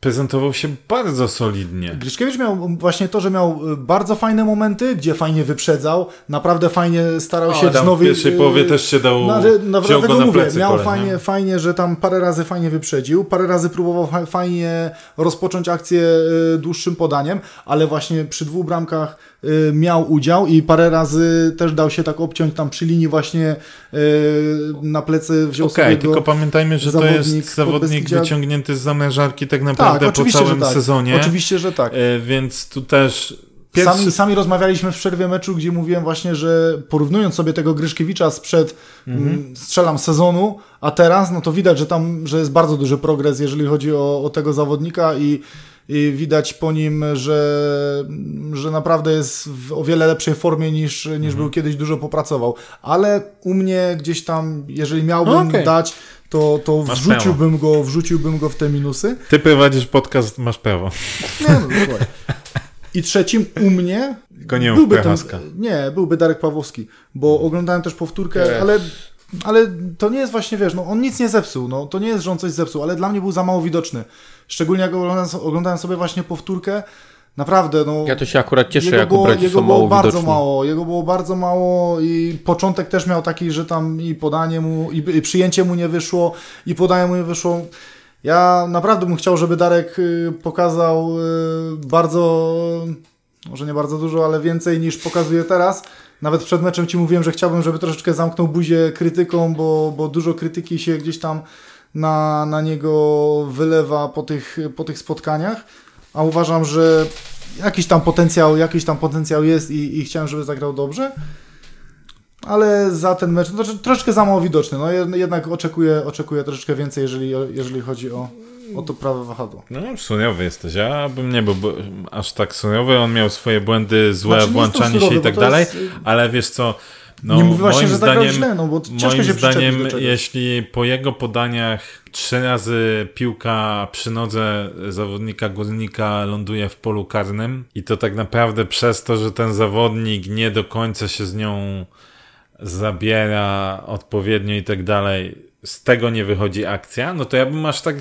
prezentował się bardzo solidnie. Gryszkiewicz miał właśnie to, że miał y, bardzo fajne momenty, gdzie fajnie wyprzedzał, naprawdę fajnie starał się wznowić. W pierwszej połowie też się dał na, na, wziął go na mówię, Miał kole, fajnie, fajnie, że tam parę razy fajnie wyprzedził, parę razy próbował fajnie rozpocząć akcję y, dłuższym podaniem, ale właśnie przy dwóch bramkach y, miał udział i parę razy też dał się tak obciąć tam przy linii właśnie na plecy wziął okay, sobie tylko pamiętajmy, że to jest zawodnik wyciągnięty z zamężarki tak naprawdę tak, po całym tak. sezonie. Oczywiście, że tak. E, więc tu też Pierwszy... Sami, sami rozmawialiśmy w przerwie meczu, gdzie mówiłem właśnie, że porównując sobie tego Gryszkiewicza sprzed mhm. strzelam sezonu, a teraz, no to widać, że tam że jest bardzo duży progres, jeżeli chodzi o, o tego zawodnika i, i, widać po nim, że, że naprawdę jest w o wiele lepszej formie niż, niż mhm. był kiedyś, dużo popracował. Ale u mnie gdzieś tam, jeżeli miałbym okay. dać to, to wrzuciłbym, go, wrzuciłbym go w te minusy. Ty prowadzisz podcast, masz prawo. Nie, no, I trzecim u mnie nie byłby ten, Nie, byłby Darek Pawłowski, bo oglądałem też powtórkę, ale, ale to nie jest właśnie, wiesz, no, on nic nie zepsuł, no, to nie jest, że on coś zepsuł, ale dla mnie był za mało widoczny. Szczególnie jak oglądałem, oglądałem sobie właśnie powtórkę, Naprawdę, no. Ja to się akurat cieszę, jak było, jego było bardzo widoczni. mało, jego było bardzo mało i początek też miał taki, że tam i podanie mu, i, i przyjęcie mu nie wyszło, i podanie mu nie wyszło. Ja naprawdę bym chciał, żeby Darek y, pokazał y, bardzo, może nie bardzo dużo, ale więcej niż pokazuje teraz. Nawet przed meczem Ci mówiłem, że chciałbym, żeby troszeczkę zamknął buzię krytyką, bo, bo dużo krytyki się gdzieś tam na, na niego wylewa po tych, po tych spotkaniach a uważam, że jakiś tam potencjał, jakiś tam potencjał jest i, i chciałem, żeby zagrał dobrze. Ale za ten mecz no, troszeczkę za mało widoczny. No, jednak oczekuję, oczekuję troszeczkę więcej, jeżeli, jeżeli chodzi o, o to prawe wahadło. No, suniowy jesteś. Ja bym nie był aż tak suniowy. On miał swoje błędy, złe znaczy, włączanie surowy, się i tak dalej, jest... ale wiesz co, no, nie mówię właśnie, że tak zdaniem, źle, no bo ciężko moim się zdaniem, jeśli po jego podaniach trzy razy piłka przy nodze zawodnika górnika ląduje w polu karnym i to tak naprawdę przez to, że ten zawodnik nie do końca się z nią zabiera odpowiednio i tak dalej, z tego nie wychodzi akcja, no to ja bym aż tak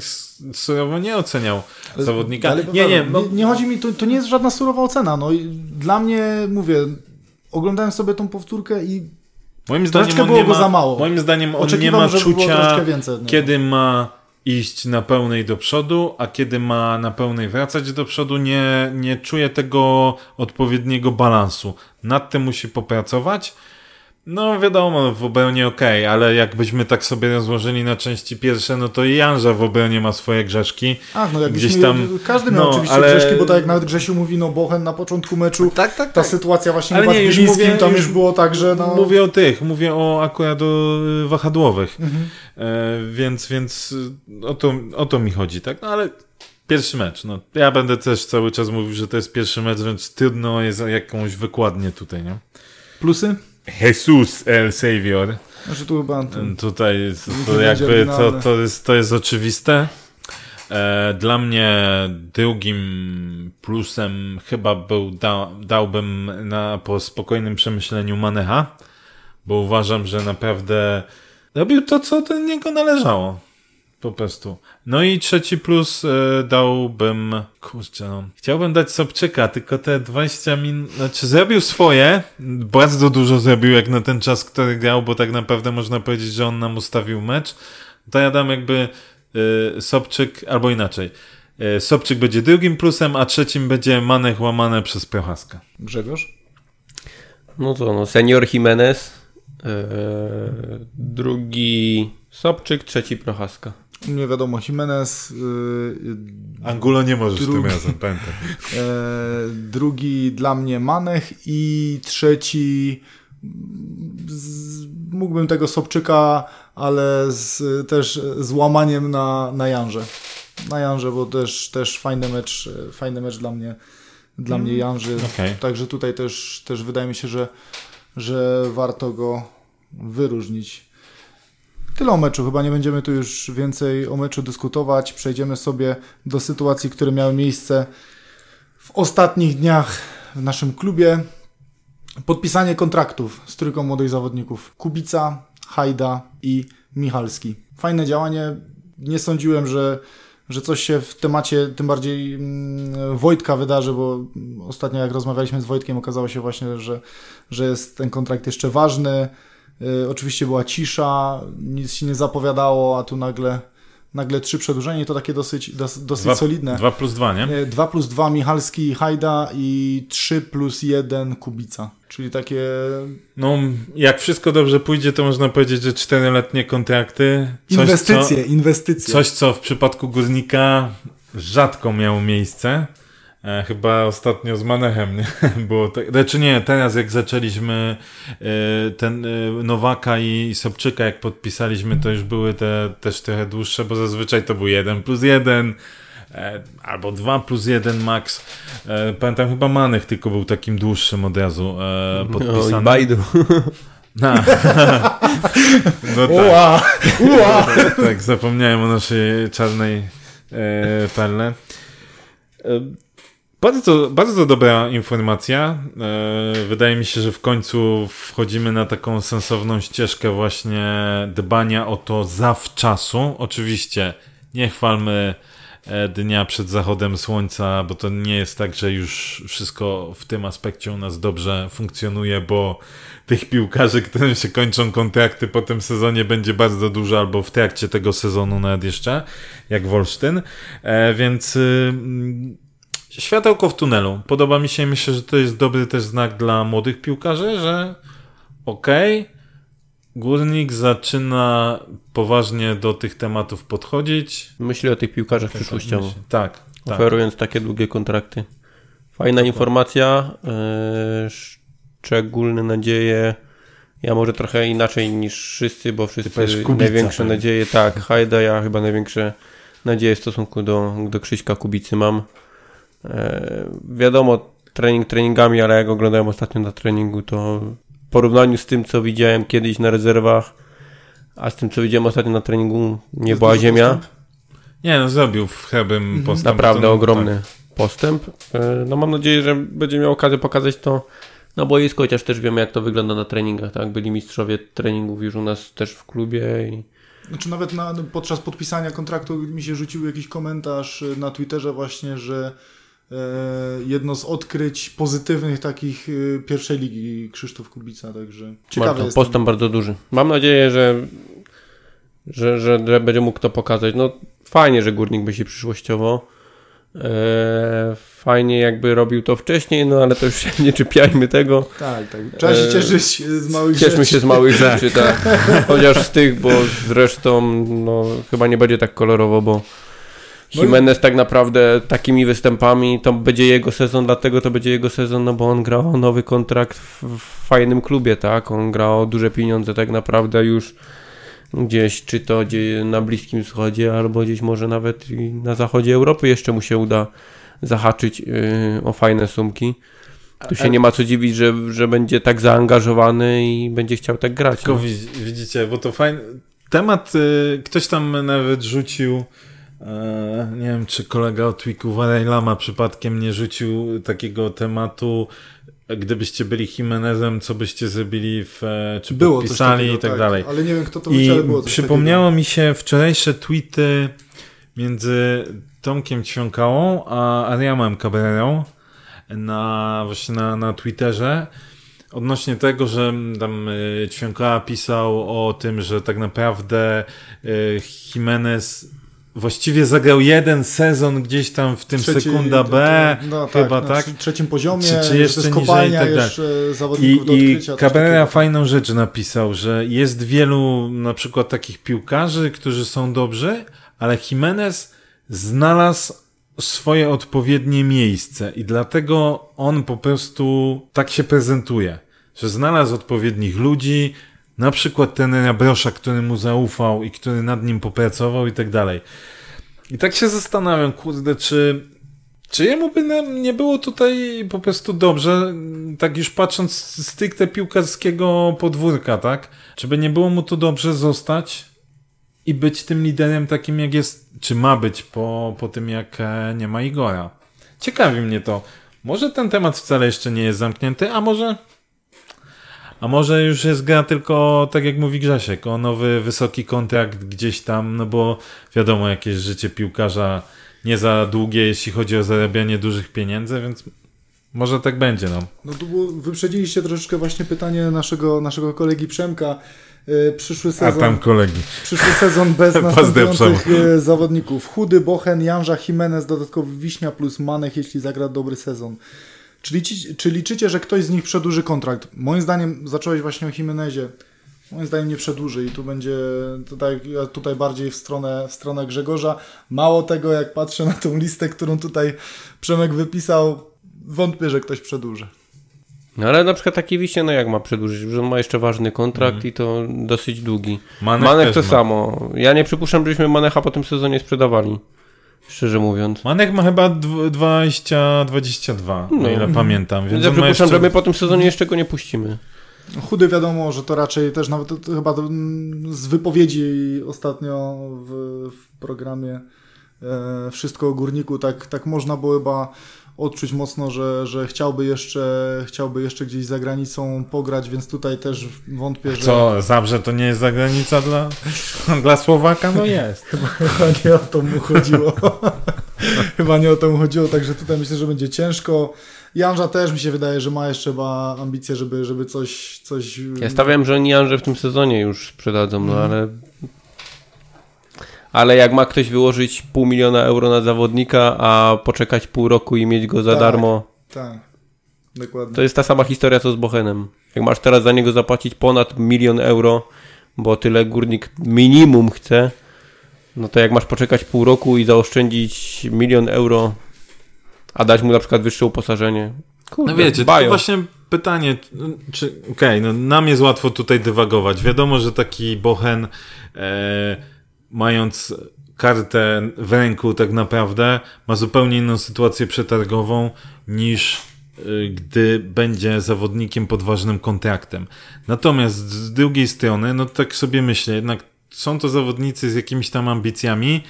surowo nie oceniał zawodnika. Ale, nie, nie, bo... nie, nie, chodzi mi, to, to nie jest żadna surowa ocena. No, dla mnie, mówię, oglądałem sobie tą powtórkę i moim zdaniem on było ma, za mało. Moim zdaniem on nie ma czucia, więcej, kiedy ma iść na pełnej do przodu, a kiedy ma na pełnej wracać do przodu, nie, nie czuje tego odpowiedniego balansu. Nad tym musi popracować. No wiadomo, w obronie okej, okay, ale jakbyśmy tak sobie rozłożyli na części pierwsze, no to i Janża w obronie ma swoje grzeszki. Ach, no jakbyśmy, Gdzieś tam, każdy miał no, oczywiście ale... grzeszki, bo tak jak nawet Grzesiu mówi, no Bochen na początku meczu, tak, tak, ta tak. sytuacja właśnie ale nie, z mówię, tam już było tak, że no... Mówię o tych, mówię o akurat o y, wahadłowych, mhm. e, więc, więc o to, o to mi chodzi, tak? No ale Pierwszy mecz. No, ja będę też cały czas mówił, że to jest pierwszy mecz, więc trudno jest jakąś wykładnię tutaj, nie? Plusy? Jesus El Savior. Znaczy tu chyba Tutaj to jakby to, to, jest, to jest oczywiste. E, dla mnie drugim plusem chyba był, da, dałbym na, po spokojnym przemyśleniu Manecha, bo uważam, że naprawdę robił to, co do niego należało. Po prostu. No i trzeci plus y, dałbym, kurczę no, chciałbym dać Sobczyka, tylko te 20 minut, znaczy zrobił swoje, bardzo dużo zrobił jak na ten czas, który grał, bo tak naprawdę można powiedzieć, że on nam ustawił mecz. To ja dam jakby y, Sobczyk, albo inaczej. Y, Sobczyk będzie drugim plusem, a trzecim będzie Manech łamane przez Prochaska. Grzegorz? No to no, senior Jimenez, drugi Sobczyk, trzeci Prochaska. Nie wiadomo, Jimenez. Yy, Angulo nie możesz drugi, tym razem, pamiętam. Yy, drugi dla mnie Manech i trzeci z, mógłbym tego Sobczyka, ale z, też z łamaniem na, na Janże. Na Janże, bo też, też fajny mecz, fajny mecz dla mnie, dla mm. mnie Janży. Okay. Także tutaj też, też wydaje mi się, że, że warto go wyróżnić. Tyle o meczu, chyba nie będziemy tu już więcej o meczu dyskutować. Przejdziemy sobie do sytuacji, które miały miejsce w ostatnich dniach w naszym klubie. Podpisanie kontraktów z trójką młodych zawodników. Kubica, Hajda i Michalski. Fajne działanie. Nie sądziłem, że, że coś się w temacie tym bardziej mm, Wojtka wydarzy, bo ostatnio jak rozmawialiśmy z Wojtkiem okazało się właśnie, że, że jest ten kontrakt jeszcze ważny oczywiście była cisza, nic się nie zapowiadało, a tu nagle, nagle trzy przedłużenia i to takie dosyć, dosyć dwa, solidne. 2 plus 2, nie? 2 y, plus 2 Michalski i Hajda i 3 plus 1 Kubica. Czyli takie... No, jak wszystko dobrze pójdzie, to można powiedzieć, że czteroletnie kontrakty. Coś, inwestycje, co, inwestycje. Coś, co w przypadku Górnika rzadko miało miejsce. E, chyba ostatnio z Manechem nie? było tak. Znaczy nie, teraz jak zaczęliśmy e, ten e, Nowaka i Sobczyka, jak podpisaliśmy, to już były te też trochę dłuższe, bo zazwyczaj to był jeden plus jeden albo 2 plus 1 max. Pamiętam chyba Manech tylko był takim dłuższym od razu podpisany. No i Bajdu. No, no tak. Ua, ua. tak, zapomniałem o naszej czarnej e, perle. Bardzo, bardzo dobra informacja. E, wydaje mi się, że w końcu wchodzimy na taką sensowną ścieżkę właśnie dbania o to zawczasu. Oczywiście nie chwalmy e, dnia przed zachodem słońca, bo to nie jest tak, że już wszystko w tym aspekcie u nas dobrze funkcjonuje, bo tych piłkarzy, którym się kończą kontrakty po tym sezonie będzie bardzo dużo, albo w trakcie tego sezonu nawet jeszcze, jak Wolsztyn. E, więc y, światełko w tunelu. Podoba mi się myślę, że to jest dobry też znak dla młodych piłkarzy, że okej, okay, Górnik zaczyna poważnie do tych tematów podchodzić. Myślę o tych piłkarzach tak, przyszłościowo. Tak, tak. Oferując takie długie kontrakty. Fajna informacja. Yy, szczególne nadzieje. Ja może trochę inaczej niż wszyscy, bo wszyscy największe tak. nadzieje, tak, Hajda, ja chyba największe nadzieje w stosunku do, do Krzyśka Kubicy mam. E, wiadomo, trening treningami, ale jak oglądałem ostatnio na treningu, to w porównaniu z tym, co widziałem kiedyś na rezerwach, a z tym, co widziałem ostatnio na treningu, nie była ziemia. Postęp? Nie, no zrobił w Hebym mhm. postęp. Naprawdę to, ogromny tak. postęp. E, no mam nadzieję, że będzie miał okazję pokazać to na boisku, chociaż też wiemy, jak to wygląda na treningach, tak? Byli mistrzowie treningów już u nas też w klubie i znaczy nawet na, podczas podpisania kontraktu mi się rzucił jakiś komentarz na Twitterze właśnie, że jedno z odkryć pozytywnych takich e, pierwszej ligi Krzysztof Kubica, także ciekawe jest. Postęp bardzo duży. Mam nadzieję, że, że, że, będzie mógł to pokazać. No fajnie, że Górnik by się przyszłościowo E, fajnie jakby robił to wcześniej, no ale to już się nie czepiajmy tego. Tak, tak. Trzeba się cieszyć z małych Cieszmy rzeczy. się z małych rzeczy, tak. Chociaż z tych, bo zresztą no, chyba nie będzie tak kolorowo, bo Jimenez tak naprawdę takimi występami to będzie jego sezon, dlatego to będzie jego sezon, no bo on gra o nowy kontrakt w, w fajnym klubie, tak? On gra o duże pieniądze tak naprawdę już gdzieś, czy to gdzie na Bliskim Wschodzie, albo gdzieś może nawet i na zachodzie Europy jeszcze mu się uda zahaczyć yy, o fajne sumki. Tu się nie ma co dziwić, że, że będzie tak zaangażowany i będzie chciał tak grać. Tylko No. widz- widzicie, bo to fajny temat, y, ktoś tam nawet rzucił, nie wiem czy kolega od Wiku Lama przypadkiem nie rzucił takiego tematu, gdybyście byli Jimenezem, co byście zrobili, w, e, czy Było podpisali takiego, i tak, dalej. Ale nie wiem kto to I było przypomniało mi się wczorajsze tweety między Tomkiem Ćwiąkałą a Ariamem Cabrerą na, właśnie na, na Twitterze odnośnie tego, że tam y, Ćwiąkała pisał o tym, że tak naprawdę Jimenez właściwie zagrał jeden sezon gdzieś tam w tym Trzeci- sekunda to- B, to- no, chyba na tak. trze- trzecim poziomie, Czy- czy jeszcze niżej i tak dalej. jeszcze I, i Cabrera fajną rzecz napisał, że jest wielu na przykład takich piłkarzy, którzy są dobrzy, ale Jimenez znalazł swoje odpowiednie miejsce i dlatego on po prostu tak się prezentuje, że znalazł odpowiednich ludzi, na przykład tenera Brosza, który mu zaufał i który nad nim popracował i tak dalej. I tak się zastanawiam, kurde, czy czy jemu by nie było tutaj po prostu dobrze, tak już patrząc stricte piłkarskiego podwórka, tak? Czy by nie było mu tu dobrze zostać i być tym liderem takim, jak jest, czy ma być po, po tym, jak e, nie ma Igora? Ciekawi mnie to. Może ten temat wcale jeszcze nie jest zamknięty, a może... A może już jest gra tylko, tak jak mówi Grzesiek, o nowy, wysoki kontrakt gdzieś tam, no bo wiadomo, jakieś życie piłkarza nie za długie, jeśli chodzi o zarabianie dużych pieniędzy, więc może tak będzie, no. No to było, wyprzedziliście troszeczkę właśnie pytanie naszego, naszego kolegi Przemka. E, Przyszły A sezon, tam kolegi. przyszły sezon bez następujących e, zawodników. Chudy, Bochen, Janża, Jimenez, dodatkowy Wiśnia plus Manek, jeśli zagra dobry sezon. Czy, czy liczycie, że ktoś z nich przedłuży kontrakt? Moim zdaniem, zacząłeś właśnie o Jimenezie. Moim zdaniem nie przedłuży i tu będzie tutaj, tutaj bardziej w stronę, w stronę Grzegorza. Mało tego, jak patrzę na tą listę, którą tutaj Przemek wypisał, wątpię, że ktoś przedłuży. No ale na przykład taki Wiśnia, no jak ma przedłużyć, że on ma jeszcze ważny kontrakt i to dosyć długi. Też to ma. samo. Ja nie przypuszczam, żebyśmy Manecha po tym sezonie sprzedawali. Szczerze mówiąc. Manek ma chyba dw- 20, 22, o No. ile pamiętam, więc ja przypuszczam, jeszcze... że my po tym sezonie jeszcze go nie puścimy. Chudy wiadomo, że to raczej też nawet to chyba to, mm, z wypowiedzi ostatnio w, w programie e, Wszystko o Górniku, tak, tak można było chyba odczuć mocno, że, że chciałby, jeszcze, chciałby jeszcze gdzieś za granicą pograć, więc tutaj też wątpię, że... Co, Zabrze to nie jest zagranica dla, dla Słowaka? No jest. Chyba nie o to mu chodziło. Chyba nie o to mu chodziło, także tutaj myślę, że będzie ciężko. Janża też mi się wydaje, że ma jeszcze chyba ambicje, żeby, żeby coś, coś... Ja stawiam, że oni Janże w tym sezonie już sprzedadzą, no Mhm. ale... Ale jak ma ktoś wyłożyć pół miliona euro na zawodnika, a poczekać pół roku i mieć go za Tak. darmo, Tak, dokładnie. to jest ta sama historia co z Bochenem. Jak masz teraz za niego zapłacić ponad milion euro, bo tyle górnik minimum chce, no to jak masz poczekać pół roku i zaoszczędzić milion euro, a dać mu na przykład wyższe uposażenie. Kurde, No wiecie, to właśnie pytanie, czy okej, no nam jest łatwo tutaj dywagować. Wiadomo, że taki Bochen e, mając kartę w ręku tak naprawdę ma zupełnie inną sytuację przetargową niż e, gdy będzie zawodnikiem pod ważnym kontraktem. Natomiast z drugiej strony, no tak sobie myślę, jednak są to zawodnicy z jakimiś tam ambicjami,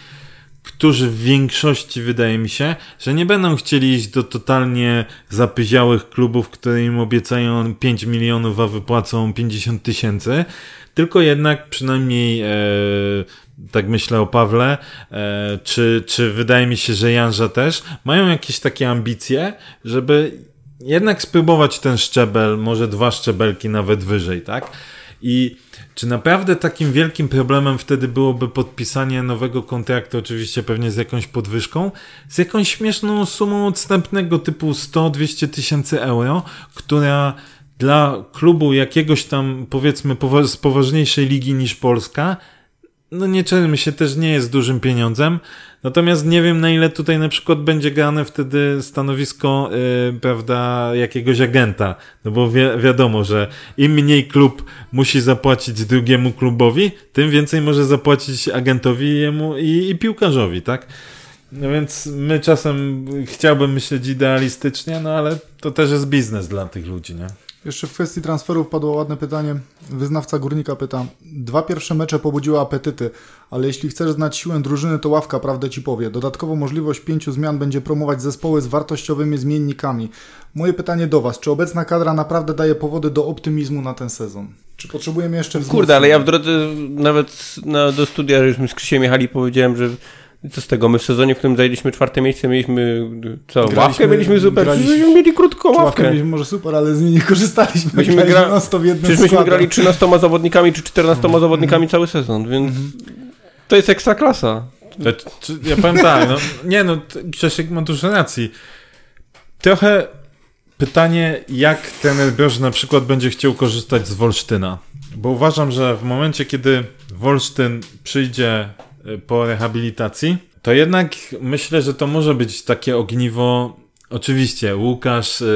którzy w większości wydaje mi się, że nie będą chcieli iść do totalnie zapyziałych klubów, które im obiecają 5 milionów, a wypłacą 50 tysięcy, tylko jednak przynajmniej e, tak myślę o Pawle, e, czy, czy wydaje mi się, że Janża też, mają jakieś takie ambicje, żeby jednak spróbować ten szczebel, może dwa szczebelki nawet wyżej, tak? I czy naprawdę takim wielkim problemem wtedy byłoby podpisanie nowego kontraktu, oczywiście pewnie z jakąś podwyżką, z jakąś śmieszną sumą odstępnego typu 100-200 tysięcy euro, która dla klubu jakiegoś tam, powiedzmy, z poważniejszej ligi niż Polska, no nie czermy się, też nie jest dużym pieniądzem. Natomiast nie wiem, na ile tutaj na przykład będzie grane wtedy stanowisko, yy, prawda, jakiegoś agenta. No bo wi wiadomo, że im mniej klub musi zapłacić drugiemu klubowi, tym więcej może zapłacić agentowi jemu i, i piłkarzowi, tak? No więc my czasem chciałbym myśleć idealistycznie, no ale to też jest biznes dla tych ludzi, nie? Jeszcze w kwestii transferów padło ładne pytanie. Wyznawca Górnika pyta. Dwa pierwsze mecze pobudziły apetyty, ale jeśli chcesz znać siłę drużyny, to ławka prawdę ci powie. Dodatkowo możliwość pięciu zmian będzie promować zespoły z wartościowymi zmiennikami. Moje pytanie do Was. Czy obecna kadra naprawdę daje powody do optymizmu na ten sezon? Czy potrzebujemy jeszcze wzmocnienia? Kurde, ale ja w drodze nawet na, do studia, żeśmy z Krzysiem jechali, powiedziałem, że co z tego? My w sezonie, w którym zajęliśmy czwarte miejsce, mieliśmy co? Graliśmy, ławkę mieliśmy super. Graliśmy, mieli krótką ławkę. mieliśmy może super, ale z niej nie korzystaliśmy. Myśmy gra... Przecież myśmy grali 13 zawodnikami czy 14 mm. zawodnikami cały sezon, więc mm. to jest ekstra klasa. To, ja powiem tak, no, nie no, Grzesiek ma dużo racji. Trochę pytanie, jak ten Broż na przykład będzie chciał korzystać z Wolsztyna. Bo uważam, że w momencie, kiedy Wolsztyn przyjdzie po rehabilitacji, to jednak myślę, że to może być takie ogniwo. Oczywiście, Łukasz yy,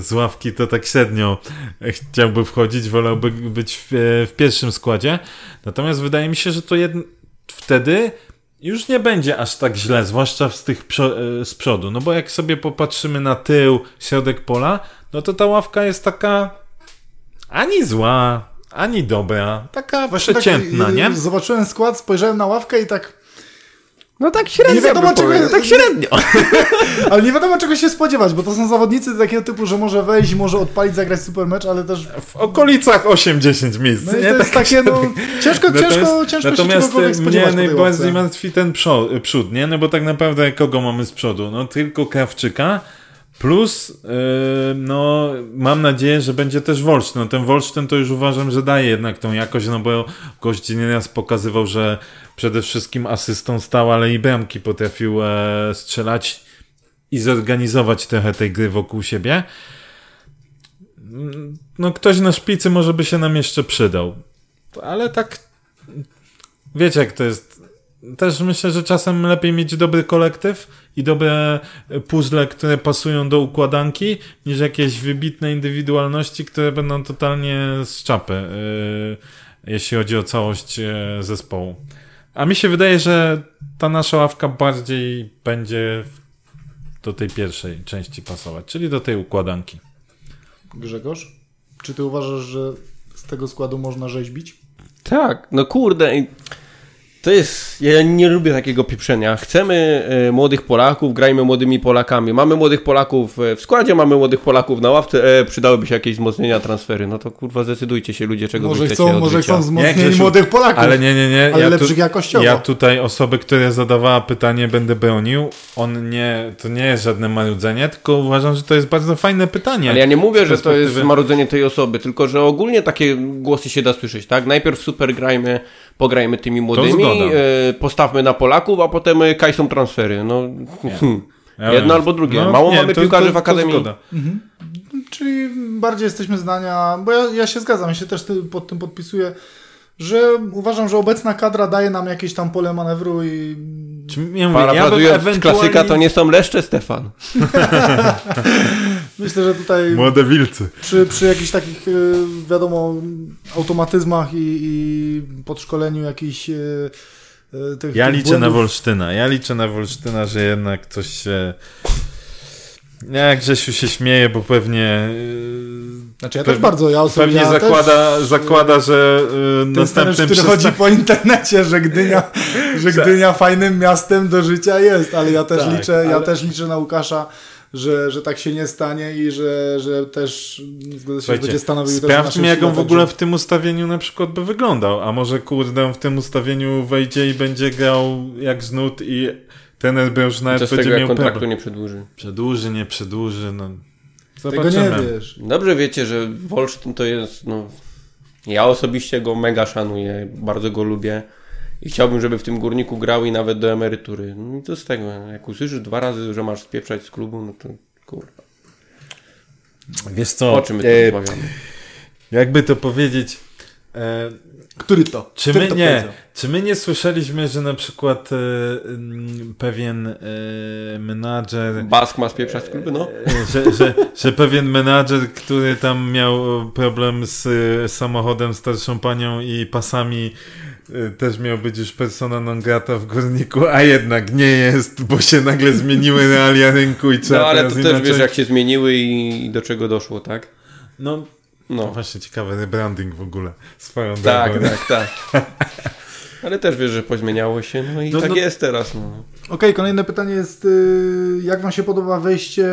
z ławki to tak średnio chciałby wchodzić, wolałby być w, w pierwszym składzie. Natomiast wydaje mi się, że to jed... wtedy już nie będzie aż tak źle, zwłaszcza z tych y, z przodu. No bo jak sobie popatrzymy na tył, środek pola, no to ta ławka jest taka ani zła, ani dobra, taka Właśnie przeciętna, tak, nie? Zobaczyłem skład, spojrzałem na ławkę i tak... No tak średnio. Nie wiadomo czego, tak średnio. ale nie wiadomo czego się spodziewać, bo to są zawodnicy takiego typu, że może wejść, może odpalić, zagrać super mecz, ale też... W okolicach 8-10 miejsc. No nie? to jest tak takie, no, ciężko, natomiast, ciężko, ciężko natomiast się Natomiast mnie najbardziej martwi ten przód, nie? No bo tak naprawdę kogo mamy z przodu? No tylko Krawczyka, Plus, yy, no, mam nadzieję, że będzie też Wolsztyn. No, ten Wolsztyn to już uważam, że daje jednak tą jakość, no bo nieraz pokazywał, że przede wszystkim asystą stał, ale i bramki potrafił e, strzelać i zorganizować trochę tej gry wokół siebie. No, ktoś na szpicy może by się nam jeszcze przydał. Ale tak, wiecie jak to jest też myślę, że czasem lepiej mieć dobry kolektyw i dobre puzzle, które pasują do układanki, niż jakieś wybitne indywidualności, które będą totalnie z czapy, yy, jeśli chodzi o całość yy, zespołu. A mi się wydaje, że ta nasza ławka bardziej będzie do tej pierwszej części pasować, czyli do tej układanki. Grzegorz, czy ty uważasz, że z tego składu można rzeźbić? Tak, no kurde. To jest, ja nie lubię takiego pieprzenia. Chcemy e, młodych Polaków, grajmy młodymi Polakami. Mamy młodych Polaków e, w składzie, mamy młodych Polaków na ławce, e, przydałyby się jakieś wzmocnienia, transfery. No to kurwa zdecydujcie się ludzie, czego może chcą, Może chcą wzmocnieni młodych Polaków. Ale nie, nie, nie. Ale ja lepszych tu, jakościowo. Ja tutaj osoby, które zadawała pytanie będę bronił. On nie, to nie jest żadne marudzenie, tylko uważam, że to jest bardzo fajne pytanie. Ale ja nie mówię, że to jest marudzenie tej osoby, tylko że ogólnie takie głosy się da słyszeć, tak? Najpierw super grajmy pograjmy tymi młodymi, e, postawmy na Polaków, a potem e, kaj są transfery. No, ja jedno albo drugie. No, Mało nie, mamy to, piłkarzy to, to, w akademii. Mhm. Czyli bardziej jesteśmy zdania, bo ja, ja się zgadzam, ja się też pod tym podpisuję, że uważam, że obecna kadra daje nam jakieś tam pole manewru i... Ja Parafrazując ja ewentualnie... klasyka, to nie są leszcze, Stefan. Myślę, że tutaj... Młode wilcy. Przy, przy jakichś takich, y, wiadomo, automatyzmach i, i podszkoleniu jakichś... Y, y, tych, ja tych liczę błędów. na Wolsztyna. Ja liczę na Wolsztyna, że jednak coś się... Nie, Grzesiu się śmieje, bo pewnie znaczy ja też bardzo, ja Pewnie ja zakłada, też, zakłada, że yy, następnym który chodzi po internecie, że Gdynia, że Gdynia fajnym miastem do życia jest, ale ja też tak, liczę, ale... ja też liczę na Łukasza, że, że tak się nie stanie i że, że też zgodzę się, będzie stanowił Sprawdźmy, jak on w ogóle w tym ustawieniu na przykład by wyglądał, a może kurde w tym ustawieniu wejdzie i będzie grał jak znud i ten już nawet będzie tego, miał kontraktu nie przedłuży. Przedłuży, nie przedłuży, no Zobaczymy. Tego nie wiesz. Dobrze wiecie, że Wolsztyn to jest no, Ja osobiście go mega szanuję, bardzo go lubię i chciałbym, żeby w tym górniku grał i nawet do emerytury. No i to z tego, jak usłyszysz dwa razy, że masz spieprzać z klubu, no to kurwa. Wiesz co, O czym my tu e, rozmawiamy? jakby to powiedzieć, e, Który to? czy Który my to nie, powiedział? czy my nie słyszeliśmy, że na przykład e, pewien e, menadżer Bask ma spieprzać z klubu, no. E, że, że, że pewien menadżer, który tam miał problem z e, samochodem, starszą panią i pasami, e, też miał być już persona non grata w górniku, a jednak nie jest, bo się nagle zmieniły realia rynku i trzeba No ale to też inaczej. wiesz, jak się zmieniły i, i do czego doszło, tak? No, No. właśnie ciekawy rebranding w ogóle swoją Tak, drogą. tak, tak. Ale też wiesz, że pozmieniało się, no i No, tak no- jest teraz, no. Okej, kolejne pytanie jest, y, jak wam się podoba wejście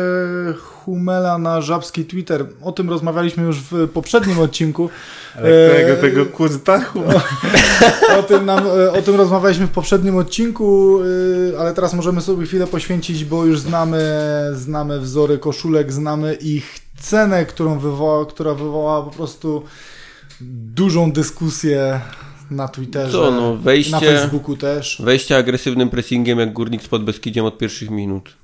Humela na żabski Twitter? O tym rozmawialiśmy już w poprzednim odcinku. Ale E, tego, tego kurtachu. O tym, nam, e, o tym rozmawialiśmy w poprzednim odcinku, y, ale teraz możemy sobie chwilę poświęcić, bo już znamy, znamy wzory koszulek, znamy ich cenę, którą wywoła, która wywołała po prostu dużą dyskusję na Twitterze, Co, no, na wejście, Facebooku też. wejście agresywnym pressingiem jak górnik spod Beskidziem od pierwszych minut.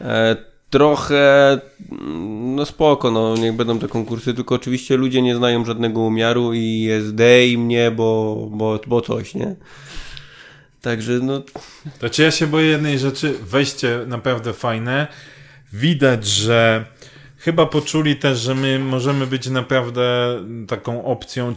E, trochę, mm, no spoko, no niech będą te konkursy, tylko oczywiście ludzie nie znają żadnego umiaru i jest dej mnie, bo, bo, bo coś, nie? Także no, To czy ja się boję jednej rzeczy, wejście naprawdę fajne. Widać, że chyba poczuli też, że my możemy być naprawdę taką opcją,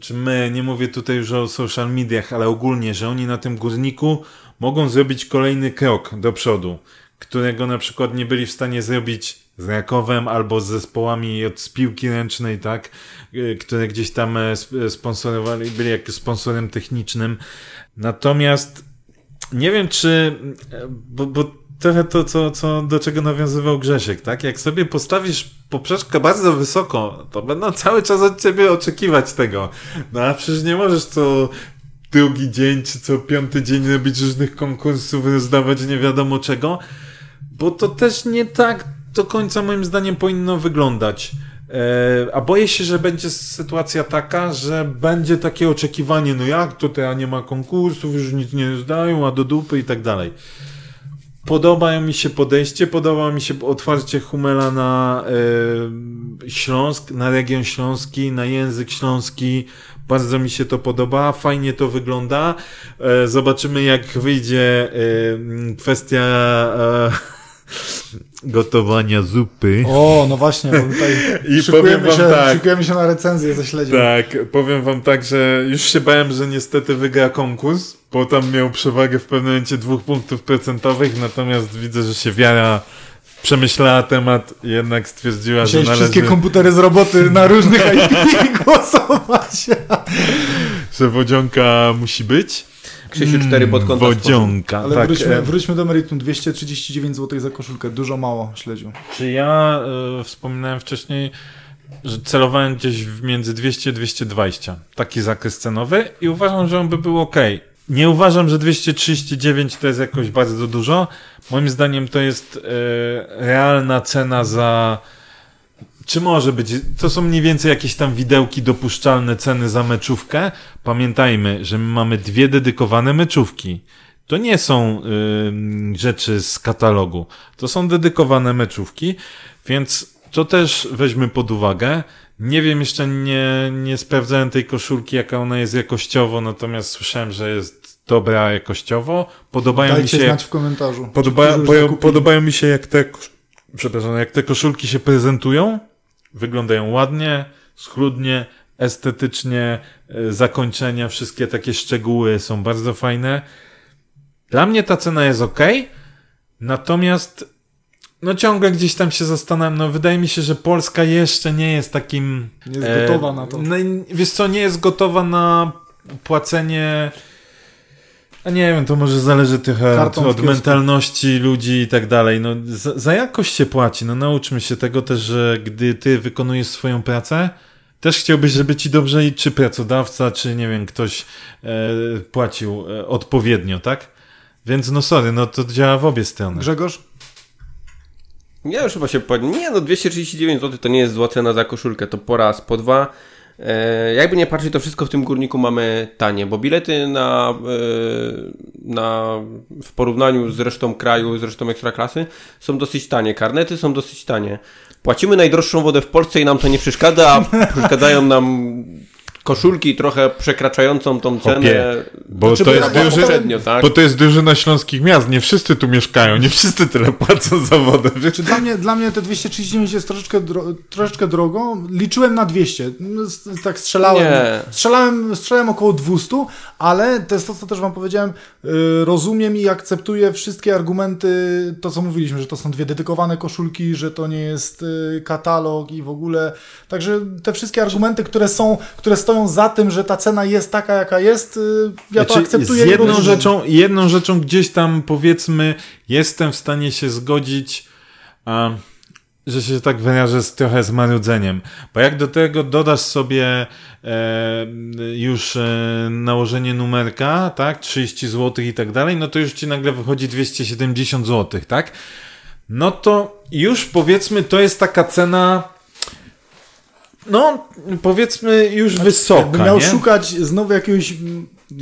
czy my, nie mówię tutaj już o social mediach, ale ogólnie, że oni na tym górniku mogą zrobić kolejny krok do przodu, którego na przykład nie byli w stanie zrobić z Rakowem albo z zespołami od z piłki ręcznej, tak, y, które gdzieś tam e, sp- sponsorowali, byli jak sponsorem technicznym. Natomiast nie wiem, czy. Bo, bo trochę to, co, co, do czego nawiązywał Grzesiek, tak? Jak sobie postawisz poprzeczkę bardzo wysoko, to będą cały czas od ciebie oczekiwać tego. No a przecież nie możesz co drugi dzień, czy co piąty dzień robić różnych konkursów, rozdawać nie wiadomo czego, bo to też nie tak do końca moim zdaniem powinno wyglądać. E, A boję się, że będzie sytuacja taka, że będzie takie oczekiwanie, no jak to teraz nie ma konkursów, już nic nie zdają, a do dupy i tak dalej. Podoba mi się podejście, podoba mi się otwarcie Humela na e, Śląsk, na region śląski, na język śląski. Bardzo mi się to podoba, fajnie to wygląda. E, zobaczymy jak wyjdzie e, kwestia e, gotowania zupy. O, no właśnie, bo tutaj I powiem wam się, tak. szykujemy się na recenzję ze śledziem. Tak, powiem wam tak, że już się bałem, że niestety wygra konkurs, bo tam miał przewagę w pewnym momencie dwóch punktów procentowych, natomiast widzę, że się wiara przemyślała temat jednak stwierdziła, że Musiałeś należy, wszystkie komputery z roboty na różnych IP głosować. że wodzionka musi być. Krzysiu 4 pod kątem Wodzionka, Ale tak. wróćmy, e, wróćmy do meritum. 239 zł za koszulkę. Dużo mało śledził. Czy ja e, wspominałem wcześniej, że celowałem gdzieś w między 200 a 220. Taki zakres cenowy i uważam, że on by był ok. Nie uważam, że 239 to jest jakoś bardzo dużo. Moim zdaniem to jest e, realna cena za. Czy może być? To są mniej więcej jakieś tam widełki dopuszczalne ceny za meczówkę. Pamiętajmy, że my mamy dwie dedykowane meczówki. To nie są y, rzeczy z katalogu. To są dedykowane meczówki, więc to też weźmy pod uwagę. Nie wiem, jeszcze nie, nie sprawdzałem tej koszulki, jaka ona jest jakościowo, natomiast słyszałem, że jest dobra jakościowo. Podobają mi Dajcie się. znać w komentarzu. Podoba, zakupili. podobają mi się jak te, przepraszam, jak te koszulki się prezentują. Wyglądają ładnie, schludnie, estetycznie, e, zakończenia, wszystkie takie szczegóły są bardzo fajne. Dla mnie ta cena jest ok, natomiast no ciągle gdzieś tam się zastanawiam, no wydaje mi się, że Polska jeszcze nie jest takim... Nie jest gotowa na to. No, wiesz co, nie jest gotowa na płacenie... A nie wiem, to może zależy trochę od, mentalności ludzi i tak dalej. No, za, za jakość się płaci. No nauczmy się tego też, że gdy ty wykonujesz swoją pracę, też chciałbyś, żeby ci dobrze i czy pracodawca, czy nie wiem, ktoś e, płacił e, odpowiednio, tak? Więc no sorry, no to działa w obie strony. Grzegorz? Ja już chyba się powiem. Nie no, 239 zł to nie jest zła cena za koszulkę. To po raz, po dwa. E, jakby nie patrzeć, to wszystko w tym górniku mamy tanie, bo bilety na, e, na, w porównaniu z resztą kraju, z resztą ekstraklasy są dosyć tanie. Karnety są dosyć tanie. Płacimy najdroższą wodę w Polsce i nam to nie przeszkadza, a przeszkadzają nam koszulki trochę przekraczającą tą cenę. Opie, bo, Znaczy, to bo jest ja- duży, poprzednio, tak? bo to jest drużyna śląskich miast. Nie wszyscy tu mieszkają, nie wszyscy tyle płacą za wodę. Czy dla mnie, dla mnie te 239 jest troszeczkę, dro, troszeczkę drogo. Liczyłem na 200. No, Tak strzelałem. Nie. Strzelałem, strzelałem około 200, ale to jest to, co też wam powiedziałem. y, Rozumiem i akceptuję wszystkie argumenty, to co mówiliśmy, że to są dwie dedykowane koszulki, że to nie jest y, katalog i w ogóle. Także te wszystkie argumenty, które są, które stoją za tym, że ta cena jest taka, jaka jest, y, ja to Znaczy, akceptuję. z jedną rozumiem. rzeczą, jedną rzeczą gdzieś tam powiedzmy jestem w stanie się zgodzić, a, że się tak wyrażę z trochę z marudzeniem. Bo jak do tego dodasz sobie e, już e, nałożenie numerka, tak, 30 zł i tak dalej, no to już ci nagle wychodzi 270 zł, tak? No to już powiedzmy to jest taka cena no powiedzmy już wysoka, Jakbym miał nie? szukać znowu jakiegoś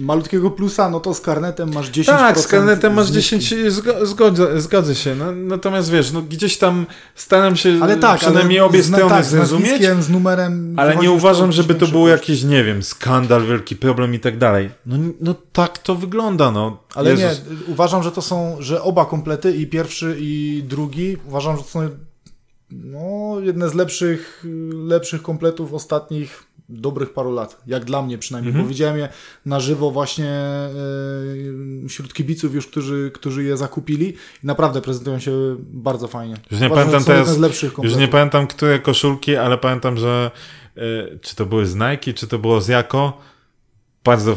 malutkiego plusa, no to z karnetem masz 10%. Tak, z karnetem masz zniżki. 10, zgo- zgodzę, zgodzę się. No, natomiast wiesz, no gdzieś tam staram się Ale tak, przynajmniej ale obie z- strony tak, z zrozumieć, z numerem. ale nie uważam, żeby to był jakiś, nie wiem, skandal, wielki problem i tak dalej. No, no tak to wygląda, no. Ale Jezus. nie, uważam, że to są, że oba komplety, i pierwszy, i drugi, uważam, że to są no, jedne z lepszych, lepszych kompletów ostatnich dobrych paru lat. Jak dla mnie przynajmniej, Mhm. bo widziałem je na żywo właśnie e, wśród kibiców już, którzy, którzy je zakupili i naprawdę prezentują się bardzo fajnie. Już nie uważam, pamiętam teraz- Już nie pamiętam, które koszulki, ale pamiętam, że y, czy to były z Nike, czy to było z Jako, bardzo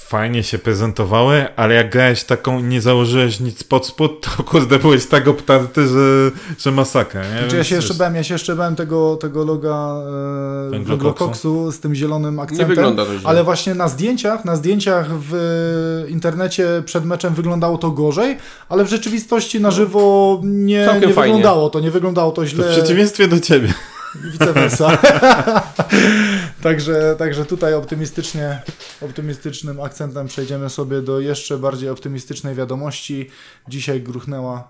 fajnie się prezentowały, ale jak grałeś taką i nie założyłeś nic pod spód, to kurde byłeś tak obtarty, że, że masakra, nie? Znaczy, ja się jeszcze bałem, ja się jeszcze bałem tego, tego loga e, Węglokoksu. z tym zielonym akcentem. wygląda to źle. Ale właśnie na zdjęciach, na zdjęciach w internecie przed meczem wyglądało to gorzej, ale w rzeczywistości na żywo nie, nie fajnie. wyglądało to, nie wyglądało to To źle. w przeciwieństwie do ciebie. i vice versa. także, także tutaj optymistycznie, optymistycznym akcentem przejdziemy sobie do jeszcze bardziej optymistycznej wiadomości. Dzisiaj gruchnęła,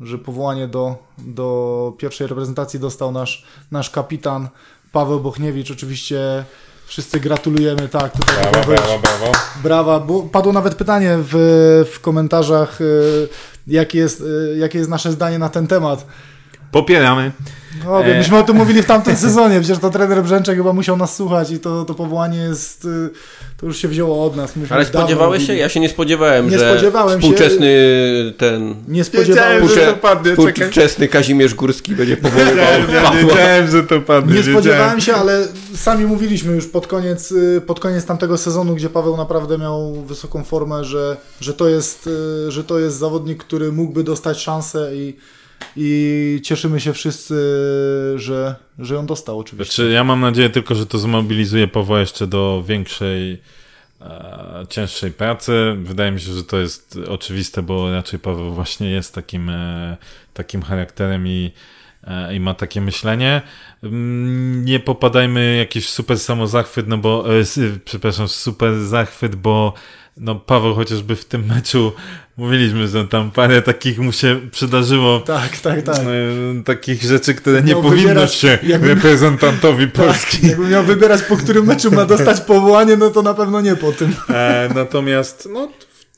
że powołanie do, do pierwszej reprezentacji dostał nasz, nasz kapitan Paweł Bochniewicz. Oczywiście wszyscy gratulujemy, tak, tutaj Brawo, być. brawo, brawo. Brawa, bo padło nawet pytanie w, w komentarzach, y, jakie jest, y, jakie jest nasze zdanie na ten temat. Popieramy. No, E. myśmy o tym mówili w tamtym sezonie, przecież to trener Brzęczek chyba musiał nas słuchać i to, to powołanie jest, y, to już się wzięło od nas. Myśmy Ale spodziewałeś się? mówili. Ja się nie spodziewałem, Nie że spodziewałem się. współczesny ten... Nie spodziewałem że to padnie. Współczesny Kazimierz Górski będzie powoływał Wiedziałem, wiedziałem, że to padnie. nie spodziewałem się, ale sami mówiliśmy już pod koniec, y, pod koniec tamtego sezonu, gdzie Paweł naprawdę miał wysoką formę, że, że, to, jest, y, że to jest zawodnik, który mógłby dostać szansę i, i cieszymy się wszyscy, że, że ją dostał oczywiście. Znaczy, ja mam nadzieję tylko, że to zmobilizuje Pawła jeszcze do większej, e, cięższej pracy. Wydaje mi się, że to jest oczywiste, bo raczej Paweł właśnie jest takim, e, takim charakterem i, e, i ma takie myślenie. Mm, Nie popadajmy jakiś super samozachwyt, no bo, e, przepraszam, super zachwyt, bo no Paweł chociażby w tym meczu mówiliśmy, że tam parę takich mu się przydarzyło Tak, tak, tak. E, takich rzeczy, które nie Miał powinno wybierać- się jakby- reprezentantowi Polski. Tak, jakbym miał wybierać, po którym meczu ma dostać powołanie, no to na pewno nie po tym. E, natomiast, no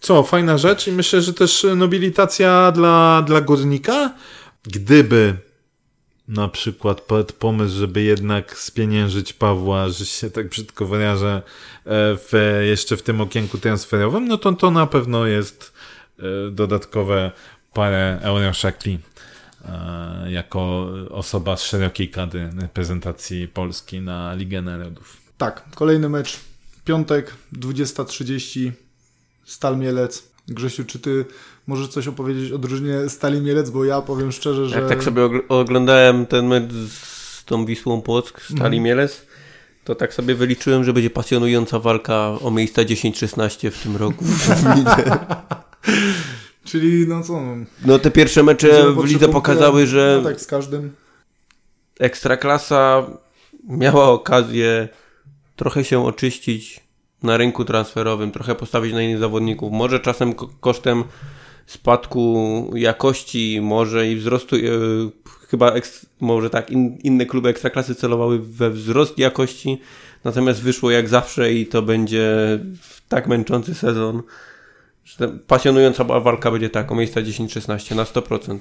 co, fajna rzecz i myślę, że też nobilitacja dla, dla górnika. Gdyby na przykład pomysł, żeby jednak spieniężyć Pawła, że się tak brzydko wyrażę, e, w, jeszcze w tym okienku transferowym, no to to na pewno jest e, dodatkowe parę euroszekli e, jako osoba z szerokiej kadry reprezentacji Polski na Ligę Narodów. Tak, kolejny mecz, piątek, 20.30, Stal Mielec. Grzesiu, czy ty możesz coś opowiedzieć o drużynie Stali Mielec, bo ja powiem szczerze, że... Jak tak sobie ogl- oglądałem ten mecz z tą Wisłą Płock, Stali Mhm. Mielec, to tak sobie wyliczyłem, że będzie pasjonująca walka o miejsca 10-16 w tym roku. Czyli no co... No te pierwsze mecze w lidze pokazały, że No tak, z każdym. Ekstraklasa miała okazję trochę się oczyścić na rynku transferowym, trochę postawić na innych zawodników. Może czasem kosztem spadku jakości, może i wzrostu, yy, chyba eks, może tak, in, inne kluby ekstraklasy celowały we wzrost jakości, natomiast wyszło jak zawsze i to będzie tak męczący sezon, że pasjonująca walka będzie tak, o miejsca 10-16 na 100%.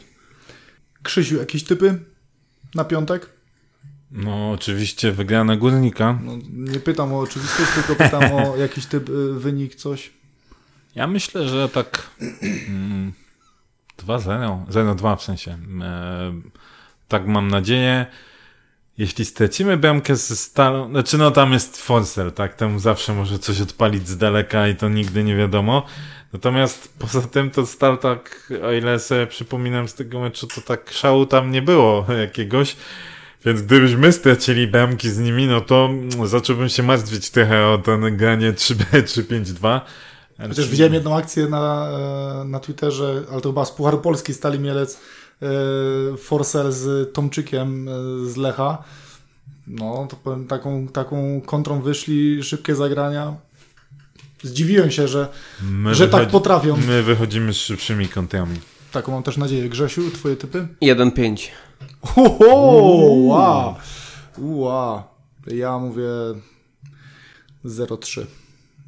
Krzysiu, jakieś typy na piątek? No, oczywiście wygrana górnika. No, nie pytam o oczywistość, tylko pytam o jakiś typ, y, wynik, coś. Ja myślę, że tak mm, 2-0, 0-2 w sensie. E, tak mam nadzieję. Jeśli stracimy bramkę ze Stalą, znaczy no tam jest Forcel, tak, tam zawsze może coś odpalić z daleka i to nigdy nie wiadomo. Natomiast poza tym to Stal tak, o ile sobie przypominam z tego meczu, to tak szału tam nie było jakiegoś. Więc gdybyśmy stracili bramki z nimi, no to zacząłbym się martwić trochę o to granie 3B, 3-5-2. Chociaż widziałem jedną akcję na, e, na Twitterze, ale to chyba z Pucharu Polski Stali Mielec, e, Forcer z Tomczykiem e, z Lecha. No, to powiem, taką, taką kontrą wyszli, szybkie zagrania. Zdziwiłem się, że, że tak potrafią. My wychodzimy z szybszymi kątami. Taką mam też nadzieję. Grzesiu, twoje typy? 1-5. Wow! Wow! Ja mówię 0-3.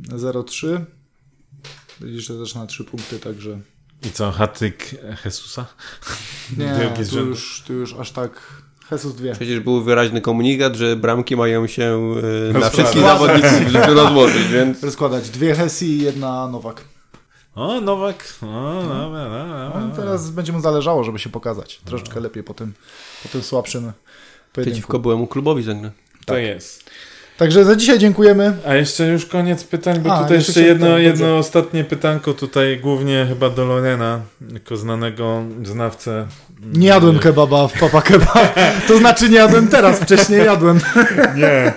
0-3. Widzisz, że też na 3 punkty, także... I co, hatryk Jesusa? Nie, tu już, tu już aż tak... Jesus dwie. Przecież był wyraźny komunikat, że bramki mają się e, na wszystkich zawodników rozłożyć, więc... Rozkładać. Dwie Hesi i jedna Nowak. O, Nowak. O, dobra, dobra, no, teraz będzie mu zależało, żeby się pokazać. Troszeczkę lepiej po tym, po tym słabszym pojedynku. Przeciwko byłemu klubowi zagra. Tak. To jest. Także za dzisiaj dziękujemy. A jeszcze już koniec pytań, bo A, tutaj jeszcze jedno, jedno ostatnie pytanko tutaj głównie chyba do Lorena, jako znanego znawcę. Nie jadłem kebaba w Papa Kebab. To znaczy nie jadłem teraz, wcześniej jadłem. Nie.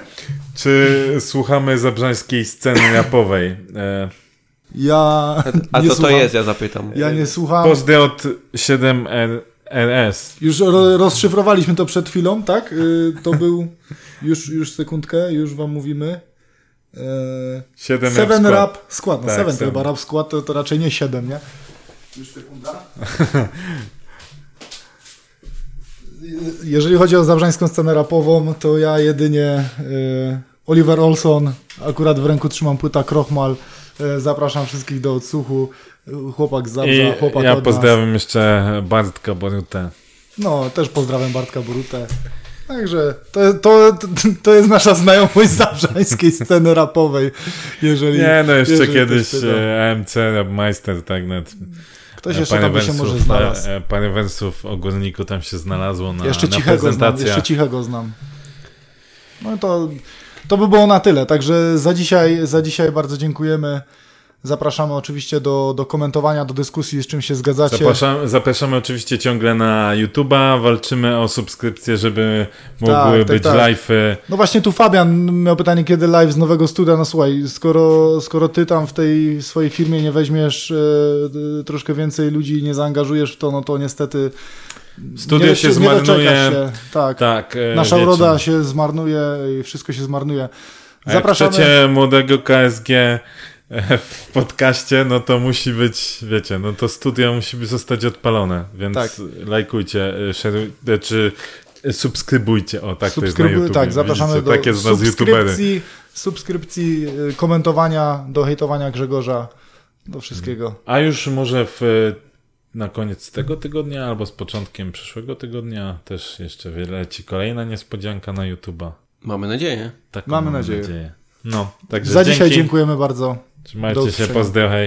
Czy słuchamy zabrzańskiej sceny rapowej? E, ja A co to jest, ja zapytam. Ja nie słucham. Pozdro od 7RS. Już ro rozszyfrowaliśmy to przed chwilą, tak? Y, to był... Już, już sekundkę, już wam mówimy. 7 Seven Rap Skład. No tak, 7 to chyba Rap Skład to, to raczej nie 7, nie? Już sekunda. Jeżeli chodzi o zabrzańską scenę rapową, to ja jedynie y, Oliver Olson, akurat w ręku trzymam płyta Krochmal, E, zapraszam wszystkich do odsłuchu. Chłopak z Zabrza, chłopak Ja pozdrawiam jeszcze Bartka Borutę. No, też pozdrawiam Bartka Borutę. Także to, to, to jest nasza znajomość zabrzańskiej sceny rapowej. Jeżeli, Nie, no jeszcze kiedyś AMC, Meister, tak nawet. Ktoś jeszcze tam by się może znalazł. E, parę wersów o górniku tam się znalazło na, jeszcze na cichego znam, Jeszcze cichego znam. No to to by było na tyle. Także za dzisiaj, za dzisiaj bardzo dziękujemy. Zapraszamy oczywiście do, do komentowania, do dyskusji, z czym się zgadzacie. Zapraszamy, zapraszamy oczywiście ciągle na YouTube'a, walczymy o subskrypcję, żeby mogły tak, tak, być tak. live'y. No właśnie tu Fabian miał pytanie, kiedy live z nowego studia. No słuchaj, skoro, skoro ty tam w tej swojej firmie nie weźmiesz e, troszkę więcej ludzi, nie zaangażujesz w to, no to niestety Studio nie, się zmarnuje. Się. Tak. tak e, Nasza wiecie. uroda się zmarnuje i wszystko się zmarnuje. Zapraszamy. Jak chcecie młodego KSG w podcaście, no to musi być, wiecie, no to studio musi zostać odpalone, więc tak. lajkujcie, szeruj, czy subskrybujcie, o tak to jest na YouTube. Tak, zapraszamy Widzicie, do tak jest subskrypcji, subskrypcji, komentowania, do hejtowania Grzegorza, do wszystkiego. A już może w na koniec tego tygodnia albo z początkiem przyszłego tygodnia też jeszcze wyleci kolejna niespodzianka na YouTube'a. Mamy nadzieję. Taką mamy, mamy nadzieję. nadzieję. No, także Za dzięki. dzisiaj dziękujemy bardzo. Majte sa, pozdrav, hej.